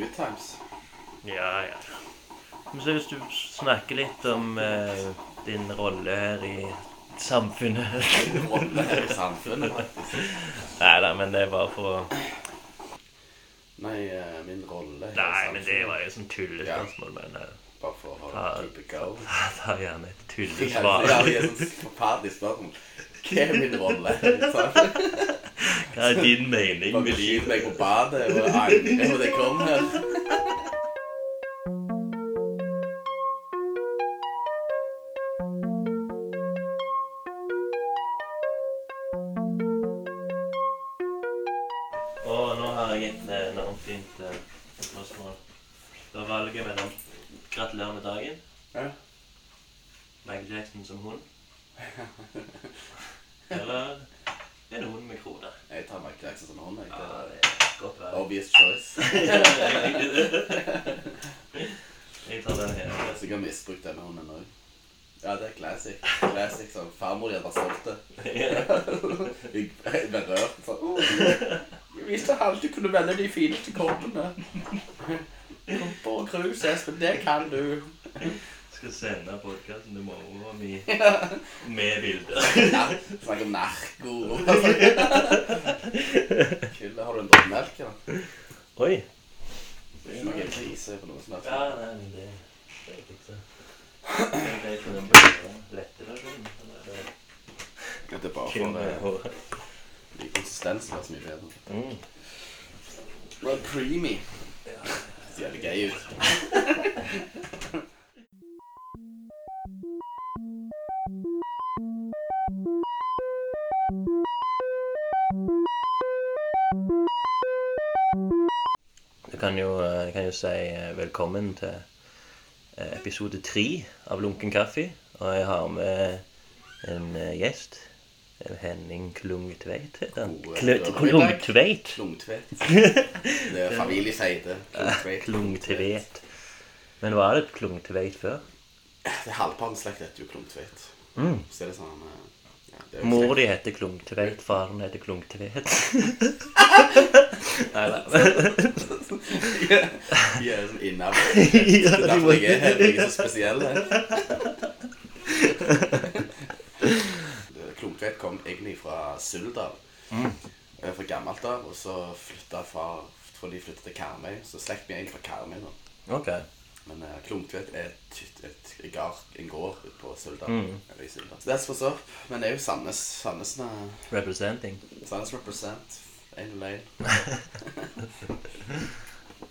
good times. Ja, ja. Men så hvis du snakker litt om eh, din rolle her i samfunnet Rolle her i samfunnet, faktisk. Nei da, men det er bare for å Nei, eh, min rolle her i Nei, men det samfunnet. var jo sånn tullespørsmål, men eh, Bare for å Ja. keep it going. ta gjerne et tullesvar. ja, det er sånn forferdelig spørsmål. Hva er min rolle her i samfunnet? Hva er din mening Bare med livet? meg på badet og angre på at jeg kom her. Du velge de fineste koppene. Kopper og krus, Espen, det kan du. Skal sende podkasten til mora mi med bilder. Ja, Snakk om narko. Kille, har du en dråpe melk, eller? Oi. Det er noe krise på noe som helst. Ja, nei, men det det er ikke det. Det er den. Lette versjonen. er det er bare for eh, konsistensen var så mye bedre. Mm. Creamy. Det ser jævlig gøy ut. Jeg kan jo, eh, jeg kan jo si eh, velkommen til eh, episode tre av Lunken kaffe. Og jeg har med en gjest. Eh, Henning Klungtveit heter han. Klungtveit. Klungtvedt. Det er familieseide. Klungtvedt. Klungtveit. Men var det Klungtveit før? Det er halvparten slekt heter jo Klungtveit. Mm. Så er det sånn eh, ja, det er Mor di heter Klungtveit, faren heter Klungtveit. Nei da. De er sånn innavl. Det er de derfor jeg er. Jeg er så spesiell her. Kom egentlig fra Suldal. Mm. eh, Fra gammelt av. Og så flytta far For de flyttet til Karmøy. Så slekt vi egentlig fra Karmøy nå. Ok. Men uh, Klungtvedt er et, et, et gar, en gård på Suldal. Mm. Eller i Suldal. Så that's what's up. Men det er jo Sandnes. Sandnes, Representing. Sandnes represent. En og en.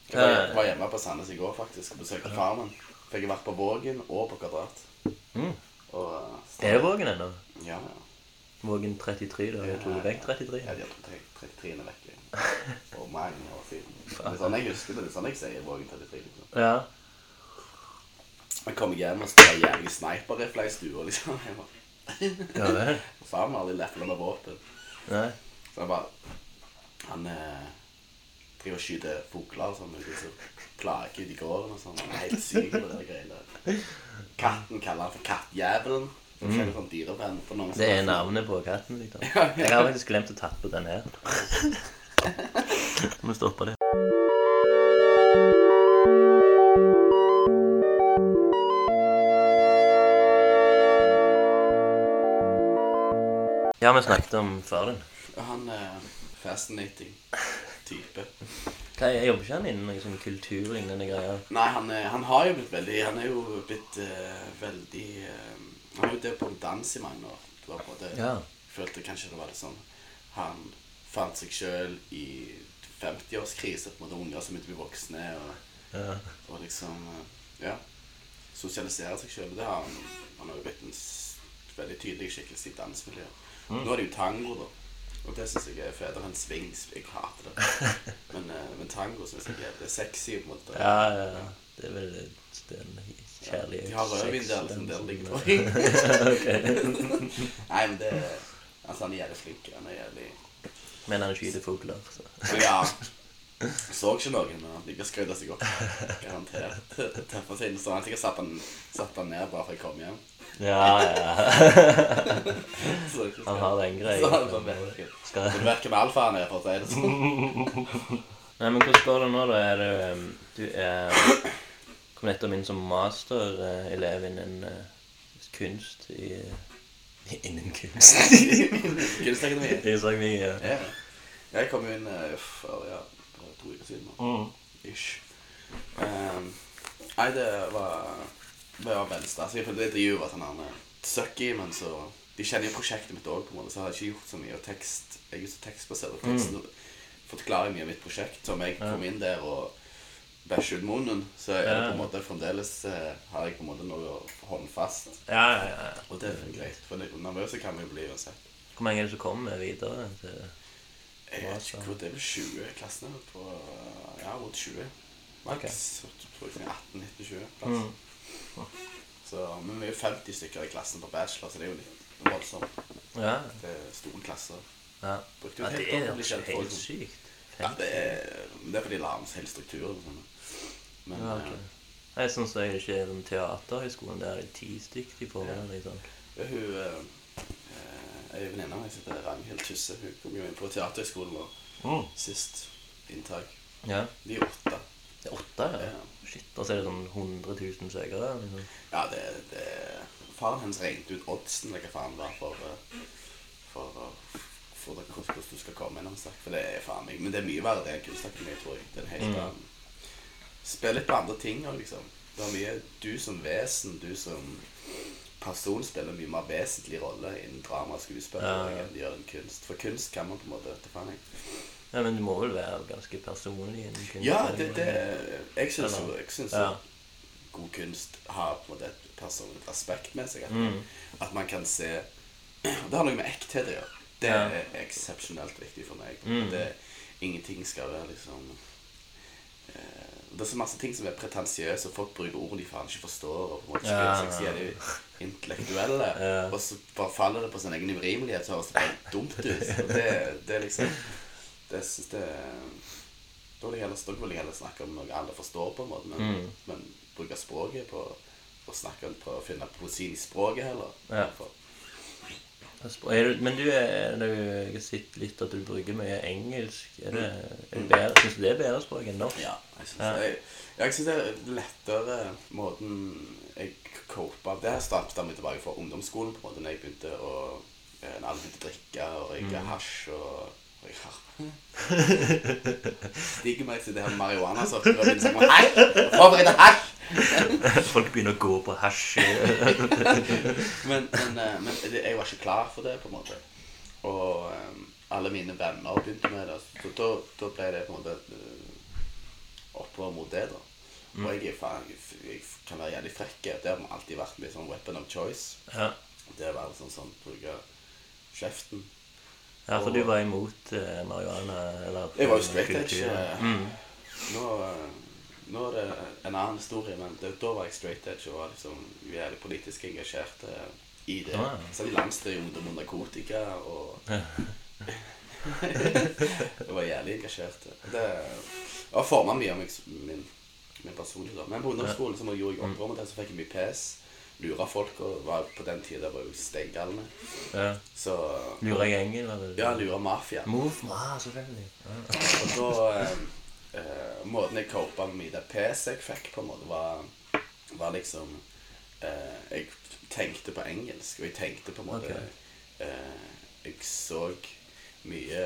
Jeg Ja, ja, var, var hjemme på Sandnes i går faktisk og besøkte farmen. Fikk jeg vært på Vågen og på Kvadrat. Mm. Og, uh, Er det Vågen ennå? Ja, ja. Vågen 33, da. Jeg tok vekk 33. Ja, de har tatt 33 vekk. For mange år siden. Det er sånn jeg husker det. Det er sånn jeg sier Vågen 33. Liksom. Ja. Jeg kom hjem og stod jævlig sniperrifle i stua, liksom. Jeg bare, Ja det. Faren har aldri lefla med våpen. Nei. Så jeg bare Han eh, driver og skyter fugler og sånn så plager ute i gården og sånn. Han er helt syk på det greiene. Katten kaller han for Kattjævelen. Forskjellige sånn dyrevenn på noen Det er navnet på katten. liksom. Jeg har faktisk glemt å tatt på den her. Må stoppe det. Ja, vi snakket om far din. Han er fascinating type. Hva jeg Jobber ikke han innen noen sånn kulturlignende greier? Nei, han, er, han har jo blitt veldig Han er jo blitt uh, veldig eh, Han har jo drevet på med dans i mange år. Det var på det, Ja. Følte kanskje det var litt sånn Han fant seg sjøl i 50-årskrise, på en måte unger som begynte å bli voksne, og, ja. og liksom eh, Ja. Sosialisere seg sjøl. Det har han Han har jo blitt en veldig tydelig skikkelse i dansemiljøet. Nå er det jo tango, da. Og det syns jeg er federe enn swings. Jeg hater det. Men, eh, men tango syns jeg er, det er sexy. på en måte. Ja, ja. Det er vel den kjærlighet De har rødvin der, som. Der ligger på. Nei, men det Altså, han er jævlig flink. Han er jævlig Men han skyter fugler, så ja. Så ikke noen, men han liker å skryte seg opp. Garantert. Tøffe seg. Så han sikkert satt han, satt han ned bare for jeg kom hjem. Ja, ja. Han har den greia. Så han sånn. Skal Du vet hvem alfaen er, for å si det sånn. Nei, men hvordan går det nå, da? Er det um, Du er kom nettopp inn som masterelev innen uh, kunst i Innen kunst. Kunstakademiet. Kunstakademiet, ja. Ja. Jeg kom inn eh, for ja, for to uker siden. Mm. Ish. Um, nei, det var Det var venstre. stas. Jeg følte intervjuet var sånn her eh, sucky, men så De kjenner jo prosjektet mitt òg, så jeg har ikke gjort så mye tekst. Jeg er jo så tekstbasert. og Teksten forklarer mye av mitt prosjekt. Så om jeg kom inn der og bæsjer ut munnen, så er det på en måte fremdeles eh, har jeg på en måte noe håndfast. Ja, ja, ja. Og det er greit. For nervøse kan vi jo bli uansett. Hvor mange er det som kommer videre? til Jeg vet ikke hvor det er vel 20 i klassen her på Ja, rundt 20. Maks. Okay. 18, 19, 20 plass. Mm. Så, men vi er 50 stykker i klassen på bachelor, så det er jo litt voldsomt. Ja. Det er store klasser. ja. Brukte jo ja et det er å jo helt sykt. Ja, det er, det er fordi de la om hele strukturen og sånn. Men Ja, ok. Jeg syns jeg ikke er den teaterhøgskolen der er ti stykker de får. Ja. Liksom. Ja, hun eh, eh, Ei venninne av meg som heter Ragnhild Tusse, hun kom jo inn på Teaterhøgskolen nå Mm. sist inntak. Ja. De er åtte. Det er åtte, ja. Ja. Shit, Og så er det sånn 100 000 søkere. Liksom. Ja, det, det Faren hennes regnet ut oddsen eller hva faen det var for eh, For, eh, for det, hvordan du skal komme inn. snakk. For det er faen meg Men det er mye verre det enn kunstakademi, tror jeg. Det er en helt Mm. annen Spill litt på andre ting òg, liksom. Det er mye Du som vesen, du som person spiller mye mer vesentlig rolle innen drama og skuespill Ja, enn de gjør innen kunst. For kunst kan man på en måte til faen jeg. Ja, Men du må vel være ganske personlig innen kunst? Ja, det, det Jeg syns jo Ja. god kunst har på en måte et personlig aspekt med seg. At, Mm. at man kan se Det har noe med ekthet å gjøre. Det er eksepsjonelt viktig for meg. Mm. Det, ingenting skal være liksom eh, Det er så masse ting som er pretensiøse, og folk bruker ord de faen ikke forstår. Og på en måte ikke Ja. seg sier de intellektuelle. Ja. Og så bare faller det på sin egen urimelighet, så høres det bare dumt ut. Og det, det er liksom Det synes det Da vil jeg heller, vil jeg heller snakke om noe alle forstår, på en måte. Men, Mm. men bruke språket på å snakke på å finne poesien i språket heller. Ja. For, Er du, men du er, du, jeg har sett litt at du bruker mye engelsk. Er det, er det bedre, synes du det er bedre språk enn norsk? ja, jeg syns Ja. jeg, jeg synes det er lettere måten jeg copa Det her startet meg tilbake fra ungdomsskolen, på en måte, når jeg begynte å eh, Når jeg begynte å drikke og røyke hasj og røyke Stiger meg til det her marihuana-sorten og begynner å hasj! Forbered hasj! Folk begynner å gå på hasj. Men, men, eh, men jeg var ikke klar for det, på en måte. Og um, alle mine venner begynte med det. Så da, da ble det på en måte oppover opprør mot det, da. Og jeg, faen, jeg kan være jævlig frekk. Det har alltid vært litt sånn weapon of choice. ja. Det å være sånn sånn bruke kjeften. Ja, for du var imot eh, marihuana? Eller Jeg var jo straight edge. eh, Mm. Nå, eh, nå er det en annen historie, men det, da var jeg straight edge og var liksom jævlig politisk engasjert eh, i det. Ah. Så vi jeg landstreik ungdom og narkotika og Jeg var jævlig engasjert. Det har forma mye av min, min personlighet. Men på ungdomsskolen så gjorde jeg opprør mot det, så fikk jeg mye pes. Lura folk og var på den tida var jo steingalne. ja. Så Lurer gjengen? Eller? Ja, lure mafia. Move? ma, selvfølgelig. Ja. Og da eh, eh, Måten jeg copa med det pes jeg fikk, på en måte, var, var liksom eh, Jeg tenkte på engelsk, og jeg tenkte på en måte okay. eh, Jeg så mye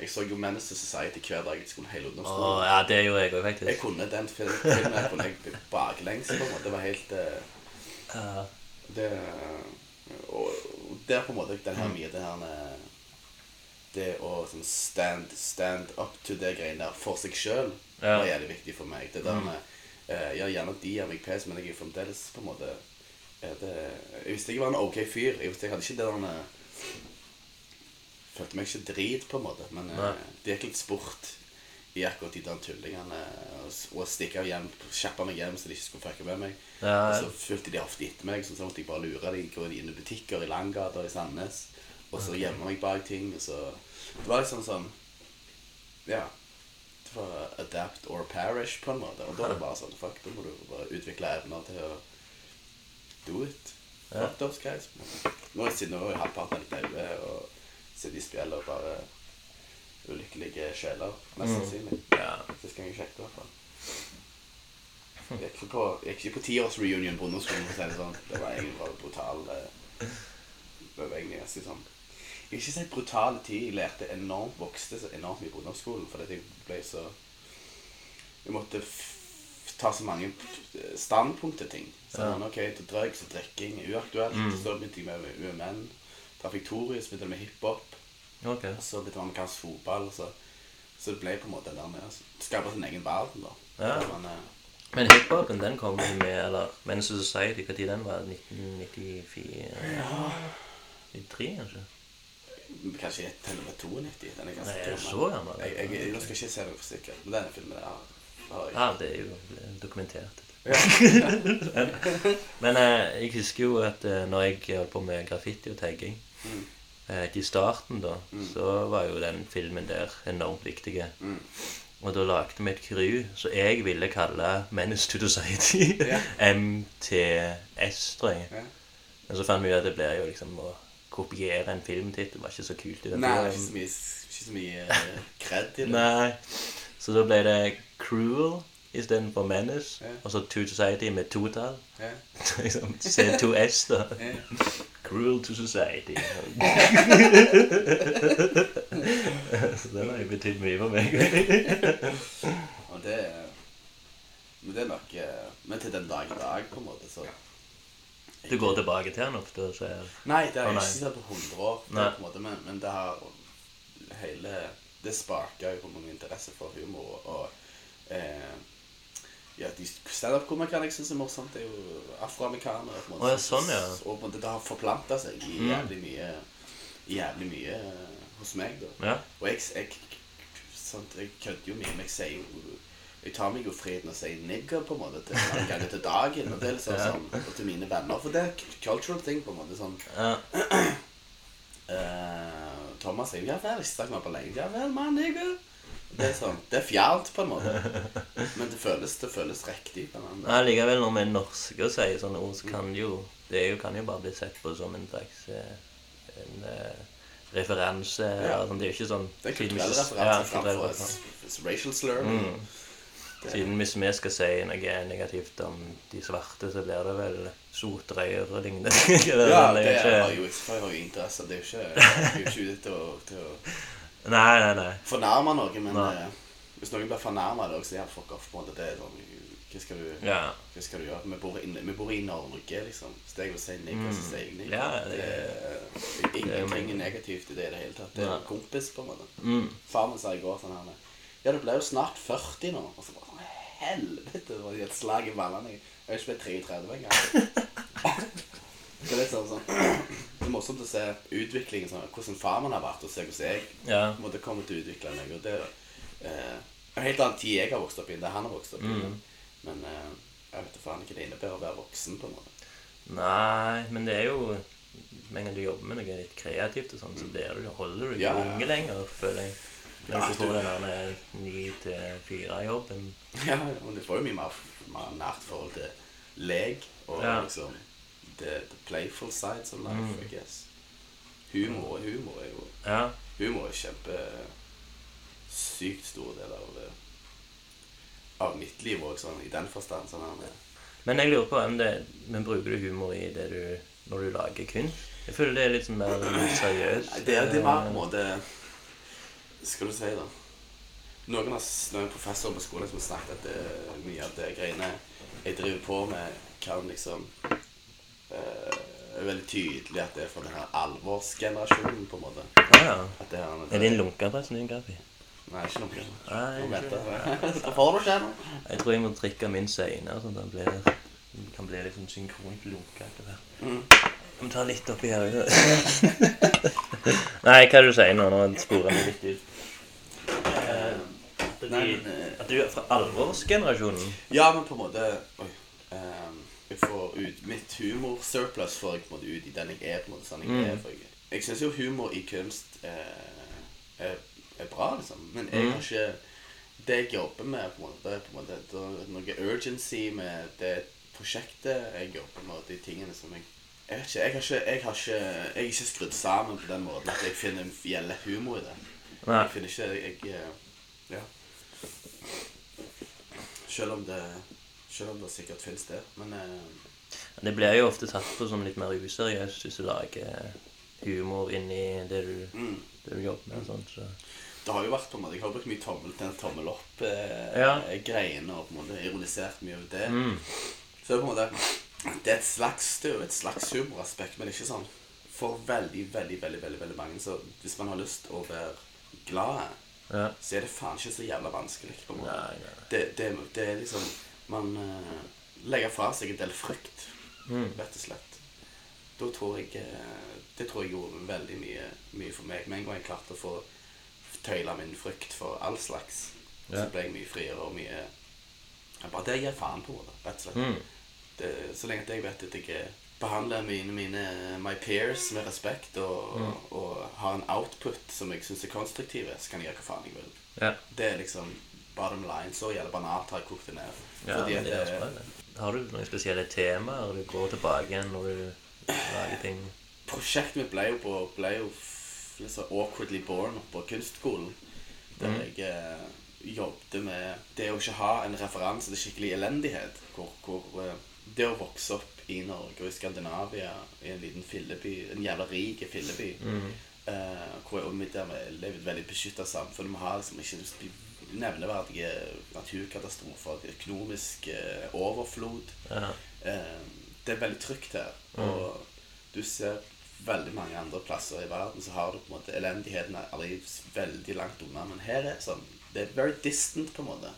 Jeg så jo Menace to Society hver dag jeg skulle hele ungdomsskolen. Oh, ja, det gjorde jeg òg, Jeg kunne den fil- filmen jeg kunne jeg baklengs. på en måte. Det var helt eh, Det, og, og er på en måte den her mye det her Det å sånn stand, stand up to det greiene der for seg sjøl Ja. var jævlig viktig for meg. Det der med eh, Ja, gjerne de gir meg pes, men jeg er fremdeles på en måte er det, Jeg visste jeg var en ok fyr. Jeg visste jeg hadde ikke det der Følte meg ikke drit, på en måte. Men uh, det gikk litt sport i akkurat de der tullingene. Og, og stikke av hjem, kjappe meg hjem så de ikke skulle fucke med meg. Ja, Og så fulgte de ofte etter meg, så så måtte jeg bare lure dem. Gå inn i butikker i Langgata i Sandnes. Og så gjemme meg bak ting. Og så Det var liksom sånn Ja. Det var adapt or perish, på en måte. Og da er det bare sånn Fuck, da må du bare utvikle evner til å do it. Fuck those guys. Nå er siden nå er halvparten litt daue og sitter i spjellet og bare ulykkelige sjeler, mest Mm. sannsynlig. Ja. Det skal jeg sjekke i hvert fall. Jeg gikk ikke på, jeg gikk ikke på tiårsreunion på ungdomsskolen, for å si det sånn. Det var egentlig bare brutal eh, Det var egentlig ganske sånn Jeg vil ikke si brutal tid. Jeg lærte enormt, vokste så enormt mye på ungdomsskolen fordi jeg ble så Jeg måtte f ta så mange standpunkt til ting. Sånn, ok, til drugs og drikking er uaktuelt. Mm. Så begynte jeg med UMN. Trafiktorius, begynte med hiphop. Ok. Og så litt jeg med amerikansk fotball. Så, så det ble på en måte det der med å skape sin egen verden, da. Ja. Men, eh, Men hiphopen, den kom jo med Eller Men's Society, når den var? 1994? Ja. 93, kanskje? Kanskje i eller 92. Den er ganske Nei, er så gammel? Jeg, jeg, jeg, nå skal jeg ikke se det for sikkert, men denne filmen der har jeg Ja, det er jo dokumentert. Ja. Men eh, jeg husker jo at eh, når jeg holdt på med graffiti og tagging Mm. Eh, I starten, da, Mm. så var jo den filmen der enormt viktig. Mm. Og da lagde vi et crew som jeg ville kalle Menace to Society. Yeah. MTS, tror jeg. Yeah. Men så fant vi ut at det blir jo liksom å kopiere en filmtittel. var ikke så kult. i den Nei, filmen. ikke så mye, ikke så mye eh, kred i det. Nei. Så da ble det Cruel istedenfor Menace. Yeah. Og så To Society med totall. Ja. liksom C2S, da. Cruel to Society. så den har jo betydd mye for meg. Og det Men det er nok eh, Men til den dag i dag, på en måte, så Du går tilbake til den ofte og ser Nei, det har jeg ikke sett på 100 år, Nei. på måte, men, men det har hele Det sparka jo på min interesse for humor. Og eh, ja, de standup-komikerne jeg syns er morsomt, det er jo afroamerikanere. på en måte, Å, ja, sånn, ja. Og på en måte, det har forplanta seg i Mm. jævlig mye Jævlig mye eh, hos meg, da. Ja. Og jeg, jeg, sant, jeg kødder jo mye, men jeg sier jo Jeg tar meg jo friheten og sier nigger på en måte til mange ganger til dagen. Og det er liksom Ja. sånn, og til mine venner. For det er cultural thing, på en måte. sånn ja. eh, Thomas sier 'ja vel', ikke snakket med på lenge. 'Ja vel, mann, nigger'. Det er sånn, det er fjernt, på en måte. Men det føles, det føles riktig. på en annen Nei, Likevel, når vi er norske og sier sånne ord, så kan jo det jo, kan jo bare bli sett på som en slags eh, en, uh, referanse. Ja. sånn. Det er jo ikke sånn Det er kulturell referanse kulturell framfor racial slur. Mm. Siden hvis vi skal si noe negativt om de svarte, så blir det vel sotrøyer og lignende. Ja, det er jo har ikke... jo ikke har jo interesse. Det er jo ikke, det er jo ikke ute til å Nei, nei, nei. fornærme noe, men Nei. eh, hvis noen blir fornærma, så er det fuck off. på en måte. Det er sånn Hva skal du Ja. Hva skal du gjøre? Vi bor, i, vi bor i Norge, liksom. Så jeg vil si nigger, så sier jeg. Mm. Ja, det, det- er det er ingenting negativt i det i det hele tatt. Det er en kompis, på en måte. Mm. Far min sa i går sånn her Ja, du ble jo snart 40 nå. Og så bare Helvete! Det var et slag i ballene. Jeg er ikke blitt 33 engang. Så det sånn, sånn Det er morsomt å se utviklingen, sånn, hvordan far min har vært, og se hvordan jeg Ja. måtte komme til å utvikle meg. Og det er eh, en helt annen tid jeg har vokst opp i enn det han har vokst opp i. Mm. Men eh, jeg vet faen ikke det innebærer å være voksen, på en måte. Nei, men det er jo Med en gang du jobber med noe litt kreativt, og sånn, så blir du, holder du ikke Ja, ja. unge lenger, føler jeg. Når Ja, du får den der ni til fire-jobben. Ja, og du får jo mye mer, mer nært forhold til lek og liksom the, the playful sides of life, Mm. I guess. Humor, humor er jo Ja. Humor er kjempe sykt stor del av det. Av mitt liv òg, sånn, i den forstand. Sånn her, Men jeg lurer på om det Men bruker du humor i det du når du lager kunst? Jeg føler det er litt sånn mer seriøst. Det, det var på en måte Skal du si, da Noen s- noen professorer på skolen som har snakket at det, mye av det greiene jeg driver på med, kan liksom eh, er veldig tydelig at det er fra denne alvorsgenerasjonen, på en måte. Ah, ja. At det er, Er din lunkeadresse din, Gabi? Nei, ikke noe. Nei, ikke. jeg. får du ikke nå. Jeg tror jeg må drikke min seinere, sånn at den blir, kan bli litt sånn synkront lunka. Mm. Jeg må ta litt oppi her. Nei, hva er det du sier nå? Nå sporer vi litt ut. Eh, At, eh, at du er fra alvorsgenerasjonen? Ja, men på en måte Oi. ehm, jeg får ut Mitt humor-surplus får jeg på en måte ut i den jeg er. på en måte sånn Jeg, Mm. er, for jeg, jeg syns jo humor i kunst eh, er, er bra, liksom. Men jeg Mm. har ikke Det jeg jobber med, på en måte, på en måte det er noe urgency med det prosjektet jeg jobber med, og de tingene som jeg jeg vet ikke, jeg har ikke, jeg har ikke Jeg er ikke skrudd sammen på den måten at jeg finner gjelde humor i det. Nei. Jeg finner ikke Jeg jeg Ja. Selv om det Selv om det sikkert finnes det. Men eh, Det blir jo ofte tatt på som litt mer useriøst hvis du lager humor inni det du, mm, det du jobber med. sånt, så. det har jo vært på en måte Jeg har brukt mye tommel til en tommel opp-greiene Ja. og på en måte ironisert mye over det. Mm. Så på en måte Det er et slags, det er jo et slags humoraspekt, men ikke sånn for veldig, veldig, veldig veldig, veldig mange. Så hvis man har lyst å være glad, Ja. så er det faen ikke så jævla vanskelig. på en måte. Nei, nei. Det, det, det er liksom Man uh, legger fra seg en del frykt, Mm. rett og slett. Da tror jeg eh, Det tror jeg gjorde veldig mye, mye for meg. Med en gang jeg klarte å få tøyla min frykt for all slags, Ja. så ble jeg mye friere og mye jeg Bare det gir jeg faen på, rett og slett. Mm. Det, så lenge at jeg vet at jeg eh, behandler mine, mine my peers med respekt og, Mm. og har en output som jeg syns er konstruktiv, så kan jeg gjøre hva faen jeg vil. Ja. Det er liksom bottom line. Så gjelder banalt har jeg kokt det ned. Ja, Fordi det er det- Har du noen spesielle temaer du går tilbake igjen når du lager ting? Prosjektet mitt ble jo, på, ble jo litt så awkwardly born på kunstskolen. Der mm. jeg eh, jobbet med det å ikke ha en referanse til skikkelig elendighet. Hvor, hvor eh, det å vokse opp i Norge og i Skandinavia, i en liten filleby, en jævla rik filleby Mm. Uh, hvor jeg, omgir meg i et veldig beskytta samfunn. Vi har liksom ikke nevneverdige naturkatastrofer, økonomisk eh, overflod. Ja. Eh, det er veldig trygt her. Og du ser veldig mange andre plasser i verden så har du på en måte elendigheten aldri veldig langt unna. Men her er det sånn Det er very distant, på en måte.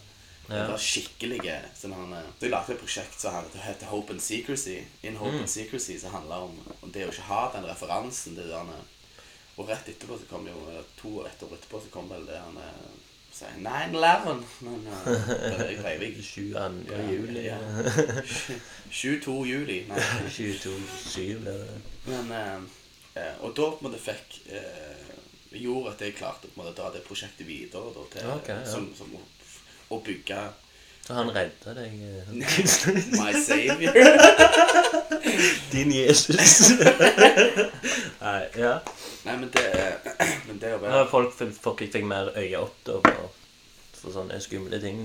Det Ja. er skikkelige sånn han, eh, Så jeg lagde et prosjekt som heter- Hope and Secrecy. In Hope Mm. and Secrecy som handler om, om det å ikke ha den referansen. Det der, og rett etterpå så kom jo To år etterpå så kom vel det han 9-11. Men uh, i Breivik 22. Ja, juli. ja. 22. juli. Nei. 22.7 blir det. Men eh, eh, Og da på en måte fikk uh, Gjorde at jeg klarte på en måte å dra det prosjektet videre da, til okay, ja. som, som å, å bygge Så han redda deg? eh, My savior. Din Jesus. Nei, ja. Nei, men det Men det er jo folk, fikk- folk fikk mer øye opp da for, for sånne skumle ting.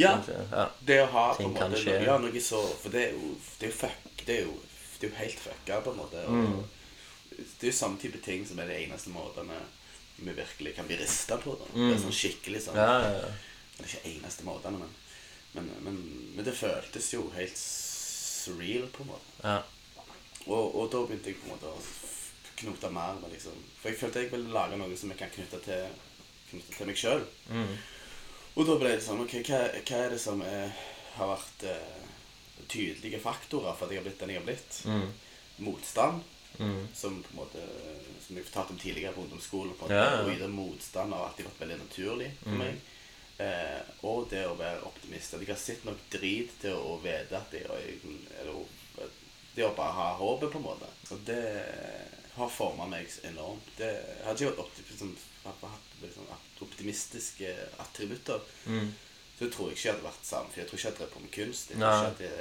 Ja, kanskje. ja. det å ha på Ting en kan måte skje. Ja, noe så For det er jo Det er jo fuck Det er jo, det er jo helt fucka, på en måte. Og, Mm. Det er jo samme type ting som er det eneste måtene vi virkelig kan bli rista på. Da. Det Mm. er sånn skikkelig sånn Ja, ja, ja. Det er ikke eneste måtene, men, men, men, men det føltes jo helt surreal, på en måte. ja. Og, og da begynte jeg på en måte å knote mer med liksom For jeg følte jeg ville lage noe som jeg kan knytte til, knytte til meg sjøl. Mm. Og da ble det sånn Ok, hva, hva er det som er, har vært eh, tydelige faktorer for at jeg har blitt den jeg har blitt? Mm. Motstand, Mm. som på en måte Som jeg fortalte om tidligere på ungdomsskolen. På måte, Ja, ja. Motstand har alltid vært veldig naturlig for Mm. meg. Eh, og det å være optimist. At jeg har sett nok drit til å vite at jeg, jeg eller, Det å bare ha håpet, på en måte. Og det har forma meg enormt. Det, hadde ikke vært liksom, hatt optimistiske attributter, Mm. så tror jeg ikke jeg hadde vært sammen. For jeg tror ikke jeg hadde drevet på med kunst. Jeg, tror ikke at jeg,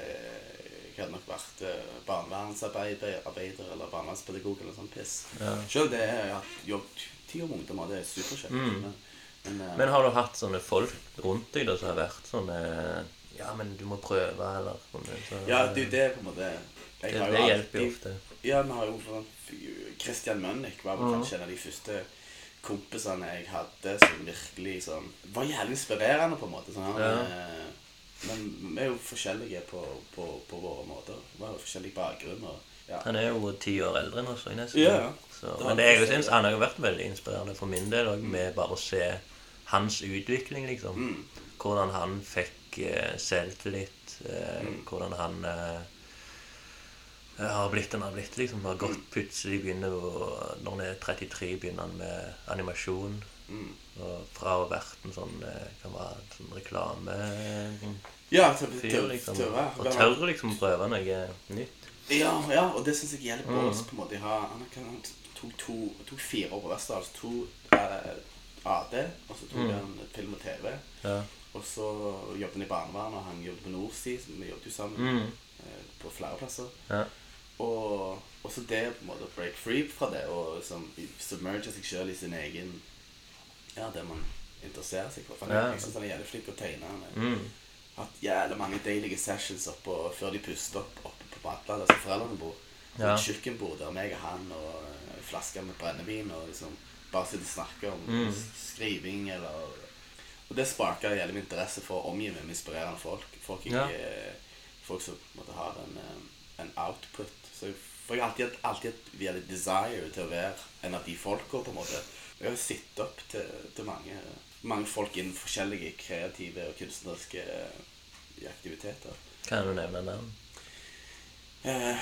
jeg hadde nok vært eh, barnevernsarbeider eller barnevernspedagog eller sånn piss. Ja. Selv det jeg har hatt jobb ti år med ungdommer, det er superkjekt. Mm. Men, men, har du hatt sånne folk rundt deg da som har vært sånne Ja, men du må prøve, eller sånne, så, ja, det, det er på en måte jeg det, det jo hjelper jo ofte. Ja, vi har jo sånn Christian Mønnik var vel Mhm. kanskje en av de første kompisene jeg hadde som virkelig sånn Var jævlig inspirerende, på en måte. Sånn, Ja. eh, men vi er jo forskjellige på, på, på våre måter. Vi har jo forskjellig bakgrunn. Og, ja. Han er jo ti år eldre enn oss, nesten. Ja, ja. Så, men det jeg jeg syns han har jo vært veldig inspirerende for min del òg, med bare å se hans utvikling, liksom. Mm. Hvordan han fikk eh, selvtillit. Eh, Mm. Hvordan han eh, har blitt den han har blitt, liksom. Har gått plutselig begynner å, Når han er 33, begynner han med animasjon. Mm. Og fra å ha vært en sånn eh, kan være en sånn reklame Ja, til, til, liksom. til å være Og tør liksom prøve noe nytt. Ja, ja, og det syns jeg hjelper Mm. oss. på en måte. Ha, han, han tok, to, tok fire år på Westerdals. To eh, AD, og så tok Mm. han film og TV. Ja. Og så jobbet han i barnevernet, og han jobbet på Norsi. Vi jobbet jo sammen Mm. eh, på flere plasser. Ja. Og, og så det på en måte å break free fra det, og liksom submerge seg sjøl i sin egen ja, det man interesserer seg for. For Ja. Jeg syns han er jævlig flink til å tegne. Han har Mm. hatt jævlig mange deilige sessions oppå, før de puster opp oppe på Madla, der som foreldrene bor. Ja. Et kjøkkenbord der meg og han og en flaske med brennevin og liksom bare sitter og snakker om Mm. skriving eller Og det sparka jævlig min interesse for å omgi meg med inspirerende folk. Folk, jeg, Ja. folk som måtte ha en, eh, en output. Så jeg, for jeg har alltid, hatt- alltid et desire til å være en av de folka, på en måte. Jeg har sett opp til, til mange, mange folk innen forskjellige kreative og kunstneriske eh, aktiviteter. Kan du nevne navn? Eh,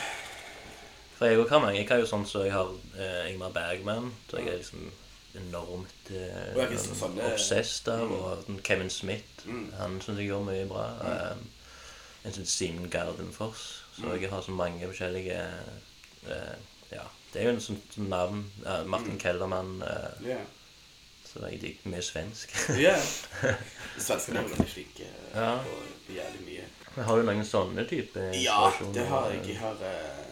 For jeg òg har mange. Jeg har jo sånn så jeg har eh, Ingmar Bergman. Så jeg er liksom enormt eh, jeg sånn, obsessed av. Mm. Og Kevin Smith. Mm. Han syns jeg gjør mye bra. Um, en sånn Simen Gardenfors. Så Mm. jeg har så mange forskjellige eh, Ja. Det er jo en sånn, sånn navn. Martin Mm. Kellermann. eh, ja. så jeg digger mye svensk. Ja. Svenskene er veldig flinke Ja. på, jævlig mye. Men har du noen sånne type Ja, det har jeg. Jeg har uh,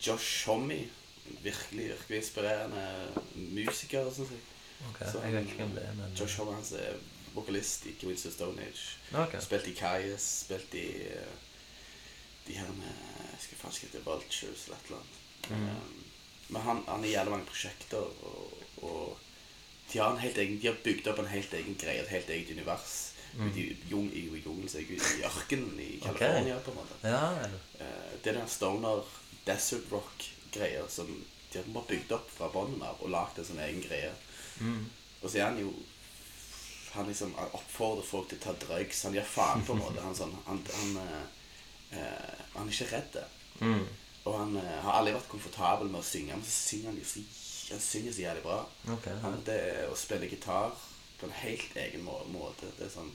Josh Homme. Virkelig, virkelig inspirerende musiker, syns jeg. Ok, Så Jeg vet ikke om det er, men Josh han er vokalist i Queens of Stone Age. Ok. Spilt i Kajas, spilt i eh, de her med Jeg skal faen ikke hete Vultures eller et eller annet. Mm. Um, men han, han i jævlig mange prosjekter, og, og de, har en helt egen, de har bygd opp en helt egen greie, et helt eget univers. Ute i, jung, i, i jungelen, så jeg, i ørkenen i California, okay. på en måte. Ja, ja. det er den stoner desert rock-greia som de har bare bygd opp fra bunnen av og lagd en sånn egen greie. mm. Og så er han jo Han liksom han oppfordrer folk til å ta drugs. Han gjør faen, på en måte. Han, sånn, han, han, eh, eh, han er ikke redd. Mm. Og han eh, har aldri vært komfortabel med å synge, men så synger han jo så, han synger så jævlig bra. Okay. Han, det er å spille gitar på en helt egen må måte. Det er sånn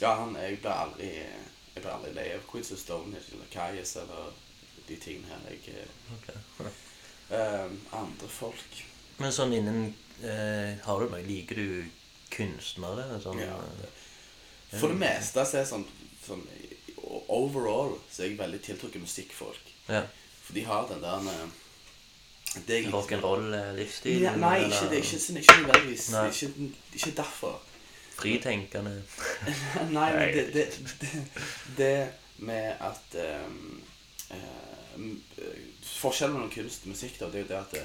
Ja, han Jeg blir aldri Jeg blir aldri lei av Queens of Stone eller Kaius eller de tingene her. Jeg okay. ok. eh, Andre folk Men sånn innen uh, Har du meg Liker du kunstnere? Sånn, Ja, Det. For det meste så er det sånn, sånn Overall så er jeg veldig tiltrukket musikkfolk. ja. For de har den der eh, det jeg- Rock'n'roll-livsstil? Nei, ikke, det er ikke, sånn- ikke nødvendigvis. Nei. Ikke, ikke derfor. Fritenkende? Nei, men det, det, det, det med at um, um, Forskjellen mellom kunst og musikk da, det er jo det at det,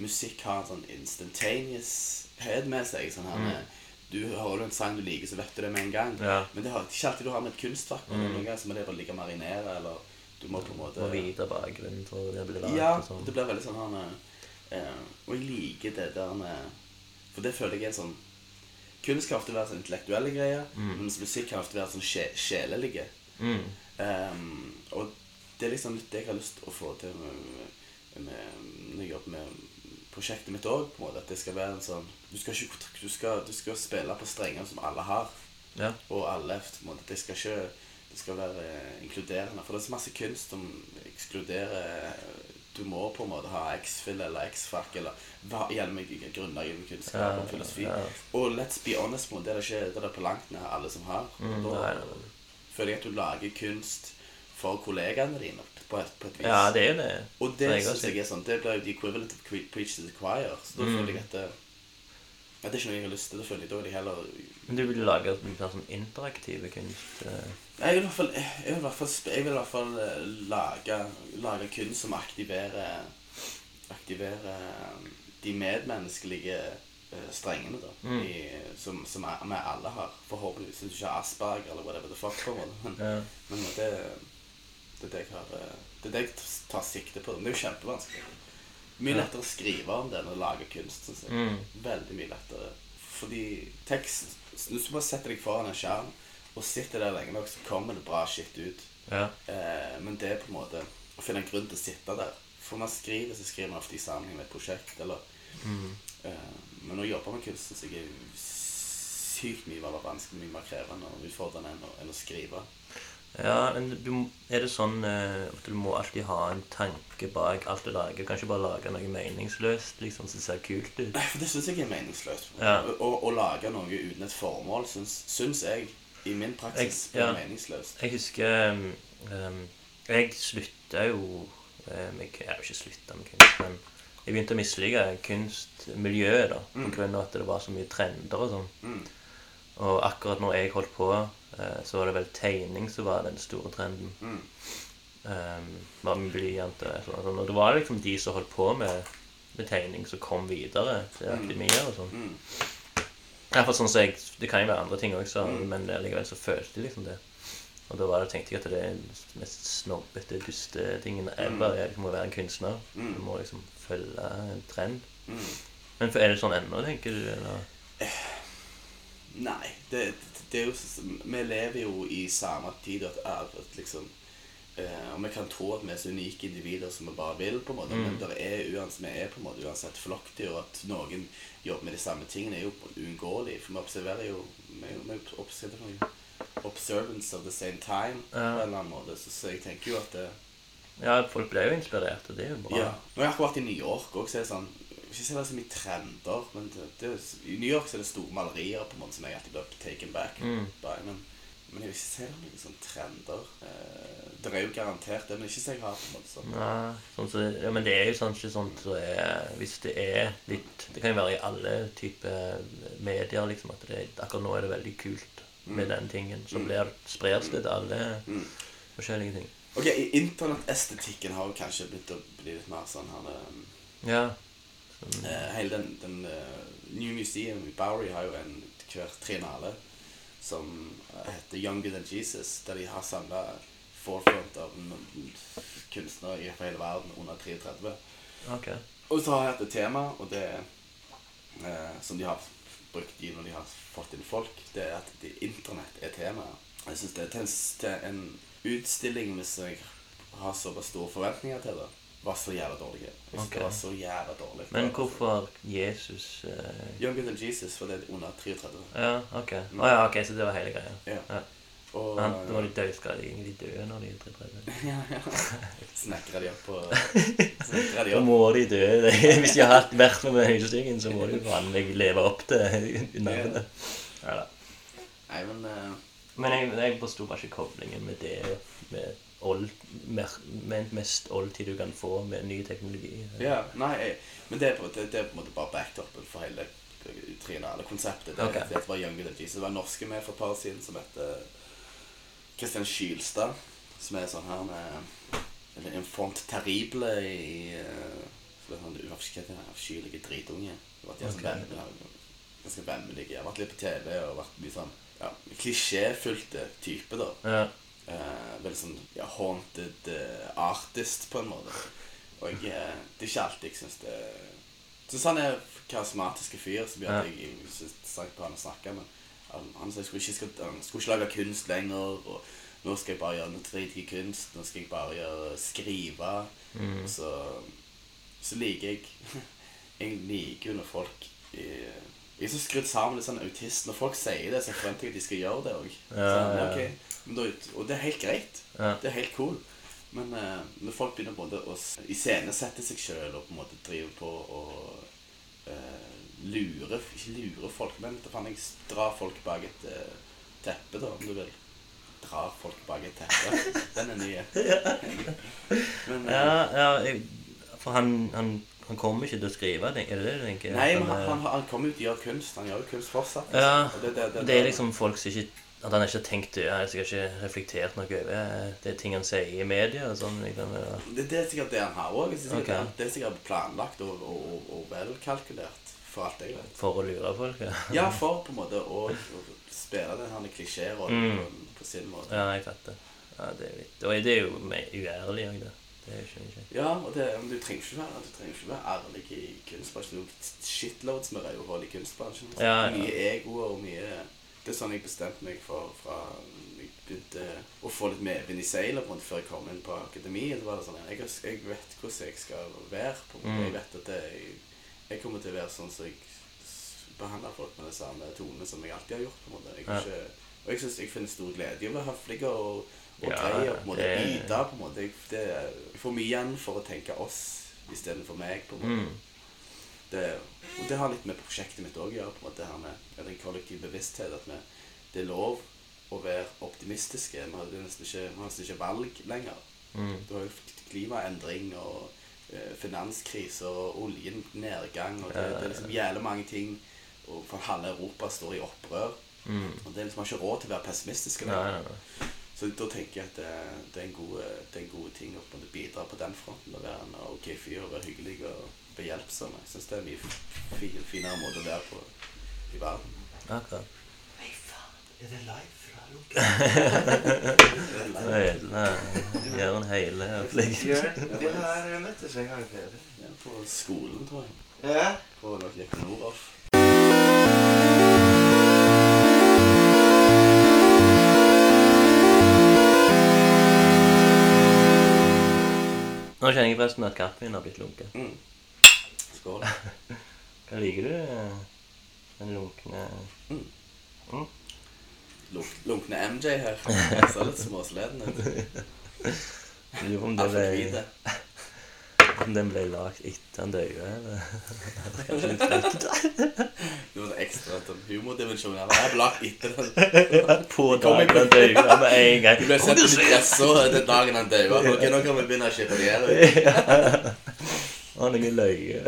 musikk har en sånn instantaneoushet med seg. Sånn her, med, Du hører en sang du liker, så vet du det med en gang. Mm. Ja. Men det er ikke alltid du har med et kunstverk. Mm. Noen ganger så må det bare og marinere, eller du må på en måte Må vite bakgrunnen for det blir lagd Ja, sånn. det blir veldig sånn her eh, Og jeg liker det der med For det føler jeg er sånn Kunst kan ofte være sånn intellektuelle greier, mens musikk kan ofte være sånn sje, sjelelige. Mm. Um, og det er liksom litt det jeg har lyst til å få til med, med, når jeg jobber med prosjektet mitt òg. At det skal være en sånn Du skal, ikke, du skal, du skal spille på strenger som alle har. Ja. Og alle på en måte, Det skal ikke Det skal være inkluderende. For det er så masse kunst som ekskluderer Du må på en måte ha X-fill eller X-fac eller hva gjennom meg grunnleggende kunnskap Ja, om filosofi. ja. Og let's be honest, det er det ikke det er det på langt nær alle som har. Mm, da føler jeg at du lager kunst for kollegaene dine på et, på et vis. ja, det er jo det. Og det Så jeg har syns jeg er sånn Det blir jo the equivalent of preach to the choir. Så da Mm. føler jeg at det, at det er ikke noe jeg har lyst til. Da føler jeg da de heller Men du vil lage mer sånn interaktive kunst? eh, Jeg vil i hvert fall, jeg vil i hvert fall, jeg vil i hvert fall eh, lage, lage kunst som aktiverer Aktiverer eh, de medmenneskelige strengene, da. Mm. I, som, som vi alle har. Forhåpentligvis. Hvis du ikke har Asperger eller whatever the fuck. på en måte. Men, ja. men det, det er det jeg har eh, Det er det jeg tar sikte på. Men det er jo kjempevanskelig. Mye lettere å skrive om det enn å lage kunst. Synes jeg. Mm. Veldig mye lettere. Fordi tekst Hvis du bare setter deg foran en skjerm og sitter der lenge nok, så kommer det bra skitt ut. ja. Eh, men det er på en måte å finne en grunn til å sitte der. For man skriver, så skriver man ofte i sammenheng med et prosjekt. Eller, Mm. eh, men å jobbe med kunst syns jeg er sykt mye mer vanskelig, mye mer krevende og utfordrende enn å, enn å skrive. Ja, men du, er det sånn eh, at du må alltid ha en tanke bak alt du lager? Kan ikke bare lage noe meningsløst liksom, som ser kult ut? Nei, for det syns jeg er meningsløst. Ja. Å, å, å lage noe uten et formål syns, jeg, i min praksis, Jeg- ja. er meningsløst. Jeg husker um, Jeg slutta jo um, Jeg har jo ikke slutta med kunst, men jeg begynte å mislike kunstmiljøet da, Mm. på grunn av at det var så mye trender og sånn. Mm. Og akkurat når jeg holdt på, så var det vel tegning som var den store trenden. Mm. Um, var med blyant og sånn. Og det var liksom de som holdt på med, med tegning, som kom videre til akademier akademia og sånn. Mm. Derfor, sånn som jeg, Det kan jo være andre ting også, Mm. men likevel så følte jeg liksom det. Og da var det, tenkte jeg at det er mest snobbete, duste tingen ever er liksom å være en kunstner. Mm. Du må liksom følge en trend. Mm. Men er det sånn ennå, tenker du? Eller? Nei, det, det er jo Vi lever jo i samme tid at, at liksom eh, Og vi kan tro at vi er så unike individer som vi bare vil, på en måte, Mm. men det er uansett, vi er på en måte uansett flokkdyr, og at noen jobber med de samme tingene, er jo uunngåelig. For vi observerer jo Vi vi observerer, observance of the same time på Ja. en eller annen måte. Så, så jeg tenker jo at det, Ja, folk ble jo inspirert, og det er jo bra. Ja. Nå har jeg akkurat i New York òg, så er det sånn Ikke si det er så mye trender, men det, det, i New York så er det store malerier på en måte som jeg alltid blir taken back Mm. by. Men, men jeg vil ikke si det er noen sånne trender. Eh, det er jo garantert det, men ikke så jeg har på en måte sånn. Ja, sånn så, ja, men det er jo sånn, ikke sånn så er, Hvis det er litt Det kan jo være i alle typer medier, liksom, at det, akkurat nå er det veldig kult med den tingen. Så Mm. blir, spres det til alle Mm. forskjellige ting. Ok, Internettestetikken har jo kanskje begynt å bli litt mer sånn her um, Ja. Eh, Hele den, den eh, New Museum i Bowery har jo en hvert trinale som eh, heter Younger Than Jesus, der de har samla forefront av kunstnere i hele verden under 33. Okay. Og så har jeg hatt et tema, og det eh, som de har brukt i når de har fått inn folk, det er at det, internett er temaet. Jeg syns det er til en, til en utstilling hvis jeg har såpass store forventninger til det, var så jævla dårlig. Jeg synes Ok. Det var så jævla dårlig. Men hvorfor Jesus uh... Younger Than Jesus, for det er under 33. Ja, ok. Å ja, ok, så det var hele greia. Ja. Ja. Og Han, da var de døde, skal de egentlig dø når de er 33? ja, ja. Snekra de opp på Snekra de Da må de dø. Hvis de har vært med med høystingen, så må de jo vanlig leve opp til navnet. Ja. Nei, men uh... Men jeg, jeg forsto bare ikke koblingen med det med, old, mer, med mest oldtid du kan få med ny teknologi. Ja, nei, jeg, men det er, på, det, det er på en måte bare backtoppen for hele triennale konseptet. Det, okay. det var Younger Than Jesus. Det var en norske med for et par år siden som heter Kristian Skylstad. Som er sånn her med eller En font terrible i uh, sånn, hva heter Avskyelige dritunge. Det var Vennlig, Ganske vemmelig. Jeg har vært litt på TV og vært mye sånn ja, klisjéfylte type, da. Ja. Eh, veldig sånn ja, haunted eh, artist, på en måte. Og jeg, eh, det er ikke alltid jeg syns det Syns han er karismatiske fyr som gjør at jeg, jeg synes det er på han å snakke med. Han, sa jeg skulle ikke, skal, han skulle ikke lage kunst lenger. Og nå skal jeg bare gjøre noe drittig kunst. Nå skal jeg bare gjøre, skrive. Mm. Og så, så liker jeg Jeg liker jo når folk Jeg er så skrudd sammen litt sånn autist. Når folk sier det, så forventer jeg at de skal gjøre det òg. Ja, ja. Og det er helt greit. Ja. Det er helt cool. Men uh, når folk begynner en å iscenesette seg sjøl og på en måte drive på og uh, lure Ikke lure folk, men det kan jeg dra folk bak et uh, teppe, da, om du vil. Dra folk bak et teppe. Den er ny. Men uh, Ja, ja jeg, for han, han, han kommer ikke til å skrive, er det det du tenker? Nei, men Han, han, eh, han, kommer til å gjøre kunst. Han gjør jo kunst fortsatt. Ja, Og det, det, det, Det er liksom folk som ikke At han ikke tenkt jeg har sikkert ikke reflektert noe over det ting han sier i media og sånn. Liksom, ja. Det, det er sikkert det han har òg. Det, sikkert det- er sikkert planlagt og, og, og, velkalkulert, for alt jeg vet. For å lure folk, ja. Ja, for på en måte å, å spille den klisjérollen Mm. på, på sin måte. Ja, jeg fatter. Ja, det er litt Og det er jo uærlig òg, det. Det er ikke ikke- Ja, og det, men du trenger ikke være, du trenger ikke være ærlig i kunstbransjen. Shitloads med rødhål i kunstbransjen. Ja, ja. Mye egoer og mye Det er sånn jeg bestemte meg for fra jeg begynte å få litt medvind i seilet rundt før jeg kom inn på akademiet. Var det sånn jeg, jeg vet hvordan jeg skal være. på. Mm. Jeg vet at det, jeg, jeg kommer til å være sånn som jeg behandler folk med den samme tone som jeg alltid har gjort. på en måte. Jeg, Ja. ikke, og jeg synes jeg finner stor glede i å være høflig og, og Ja, grei og på en måte det- bite. på en måte. Jeg, det, jeg får mye igjen for å tenke oss istedenfor meg. på en måte. Mm. Det, og det har litt med prosjektet mitt òg å gjøre. på en måte, det her med med den kollektive bevissthet. At vi, det er lov å være optimistiske. Vi har nesten ikke, har nesten ikke valg lenger. Mm. Du har jo klimaendring og eh, finanskrise og oljenedgang. og det, det er liksom jævlig mange ting. Og for halve Europa står i opprør. Og det er liksom, man har ikke råd til å være pessimistisk. Så da tenker jeg at det, det, er, en god, det er en god ting å en bidra på den fronten. Å være en ok fyr og være hyggelig og behjelpsom. Jeg syns det er en mye fin, finere måte å være på i verden. Akkurat. Nei, faen. Er det live fra Lunken? Nei, nei, Gjør en hele opplegg. Vi har møttes en gang før. Ja, på skolen, tror jeg. Ja? På noe Noroff. Nå kjenner jeg forresten at kaffen min har blitt lunken. Mm. Skål. Liker du? eh, Den lunkne Lunk, lunkne MJ her. Jeg ser litt småsleden ut. Lurer om det ble, om den ble lagd etter han døde, eller? Kanskje litt. Det var ekstra humordimensjon. Jeg ble lagd etter den. På dagen han døde, med en gang. Du ble sendt i dressa den dagen han døde. Ok, nå kan vi begynne å chippere Har noen løye.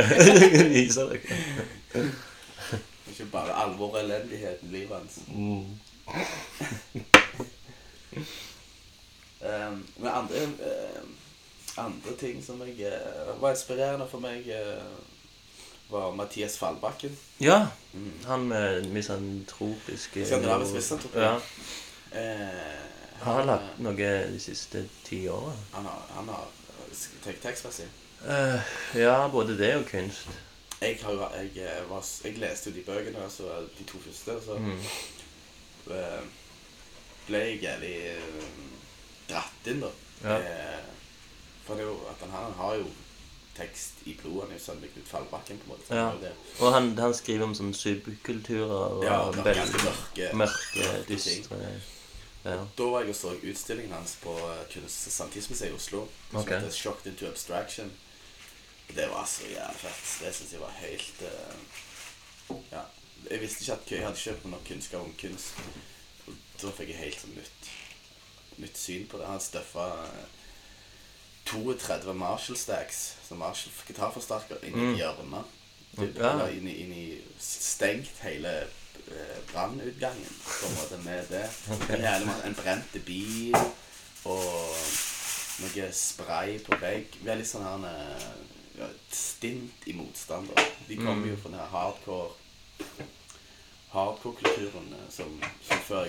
Viser dere. Ikke bare alvor og elendighet i livet hans. Mm. Um, men andre um, Andre ting som jeg uh, var inspirerende for meg, uh, var Mathias Fallbakken. Ja, han med misantropiske Skandinavisk misantropi. Ja. han Har lagt noe de siste ti åra? Han har, han har tek- tekstmessig. Eh, ja, både det og kunst. Jeg, har, jeg, eh, var, jeg leste jo de bøkene, altså de to første, så Mm. uh, ble jeg jævlig dratt inn, da. Ja. Uh, for det er jo at han, han har jo tekst i blodet. Han er jo sønnen Knut Fallbakken, på en måte. Ja. Og han, han skriver om sånne subkulturer og Ja, veldig mørke, mørke, dystre ja. Da var jeg og så utstillingen hans på Kunst- og Samtidsmuseet i Oslo. Som okay. heter 'Shocked into Abstraction'. Det var så jævlig fett. Det syns jeg var helt uh, Ja. Jeg visste ikke at jeg hadde ikke nok kunnskap om kunst. Og da fikk jeg helt sånn nytt, nytt syn på det. Han støffa eh, 32 Marshall Stacks, som Marshall gitarforsterker, inn i Mm. hjørnet. Det- Ja. Inn, inn i stengt hele eh, brannutgangen, på en måte, med det. En, en brente bil og noe spray på vegg. Veldig sånn her eh, et stint i motstander. De kommer jo fra den her hardcore hardcore-kulturen eh, som, som før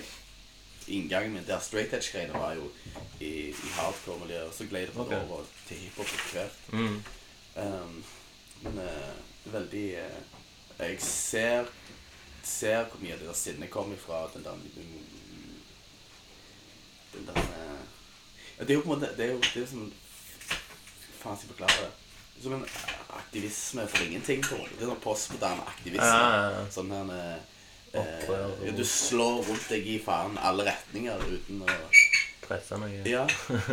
Inngangen min der straight edge-greiene var jo i, i hardcore-miljøet. og Så gled det okay. Over til hiphop etter hvert. Mm. Um, men uh, veldig uh, Jeg ser ser hvor mye det der sinnet kommer ifra. Den der Den der uh, Det er jo på en måte Det er jo, det er jo som Faen skal jeg forklare det? Som en aktivisme for ingenting. på en. Det er sånn postmoderne aktivisme. Ja, ja, ja. Sånn her eh, Opprør Du slår rundt deg i faen alle retninger uten å Presse noe. Ja.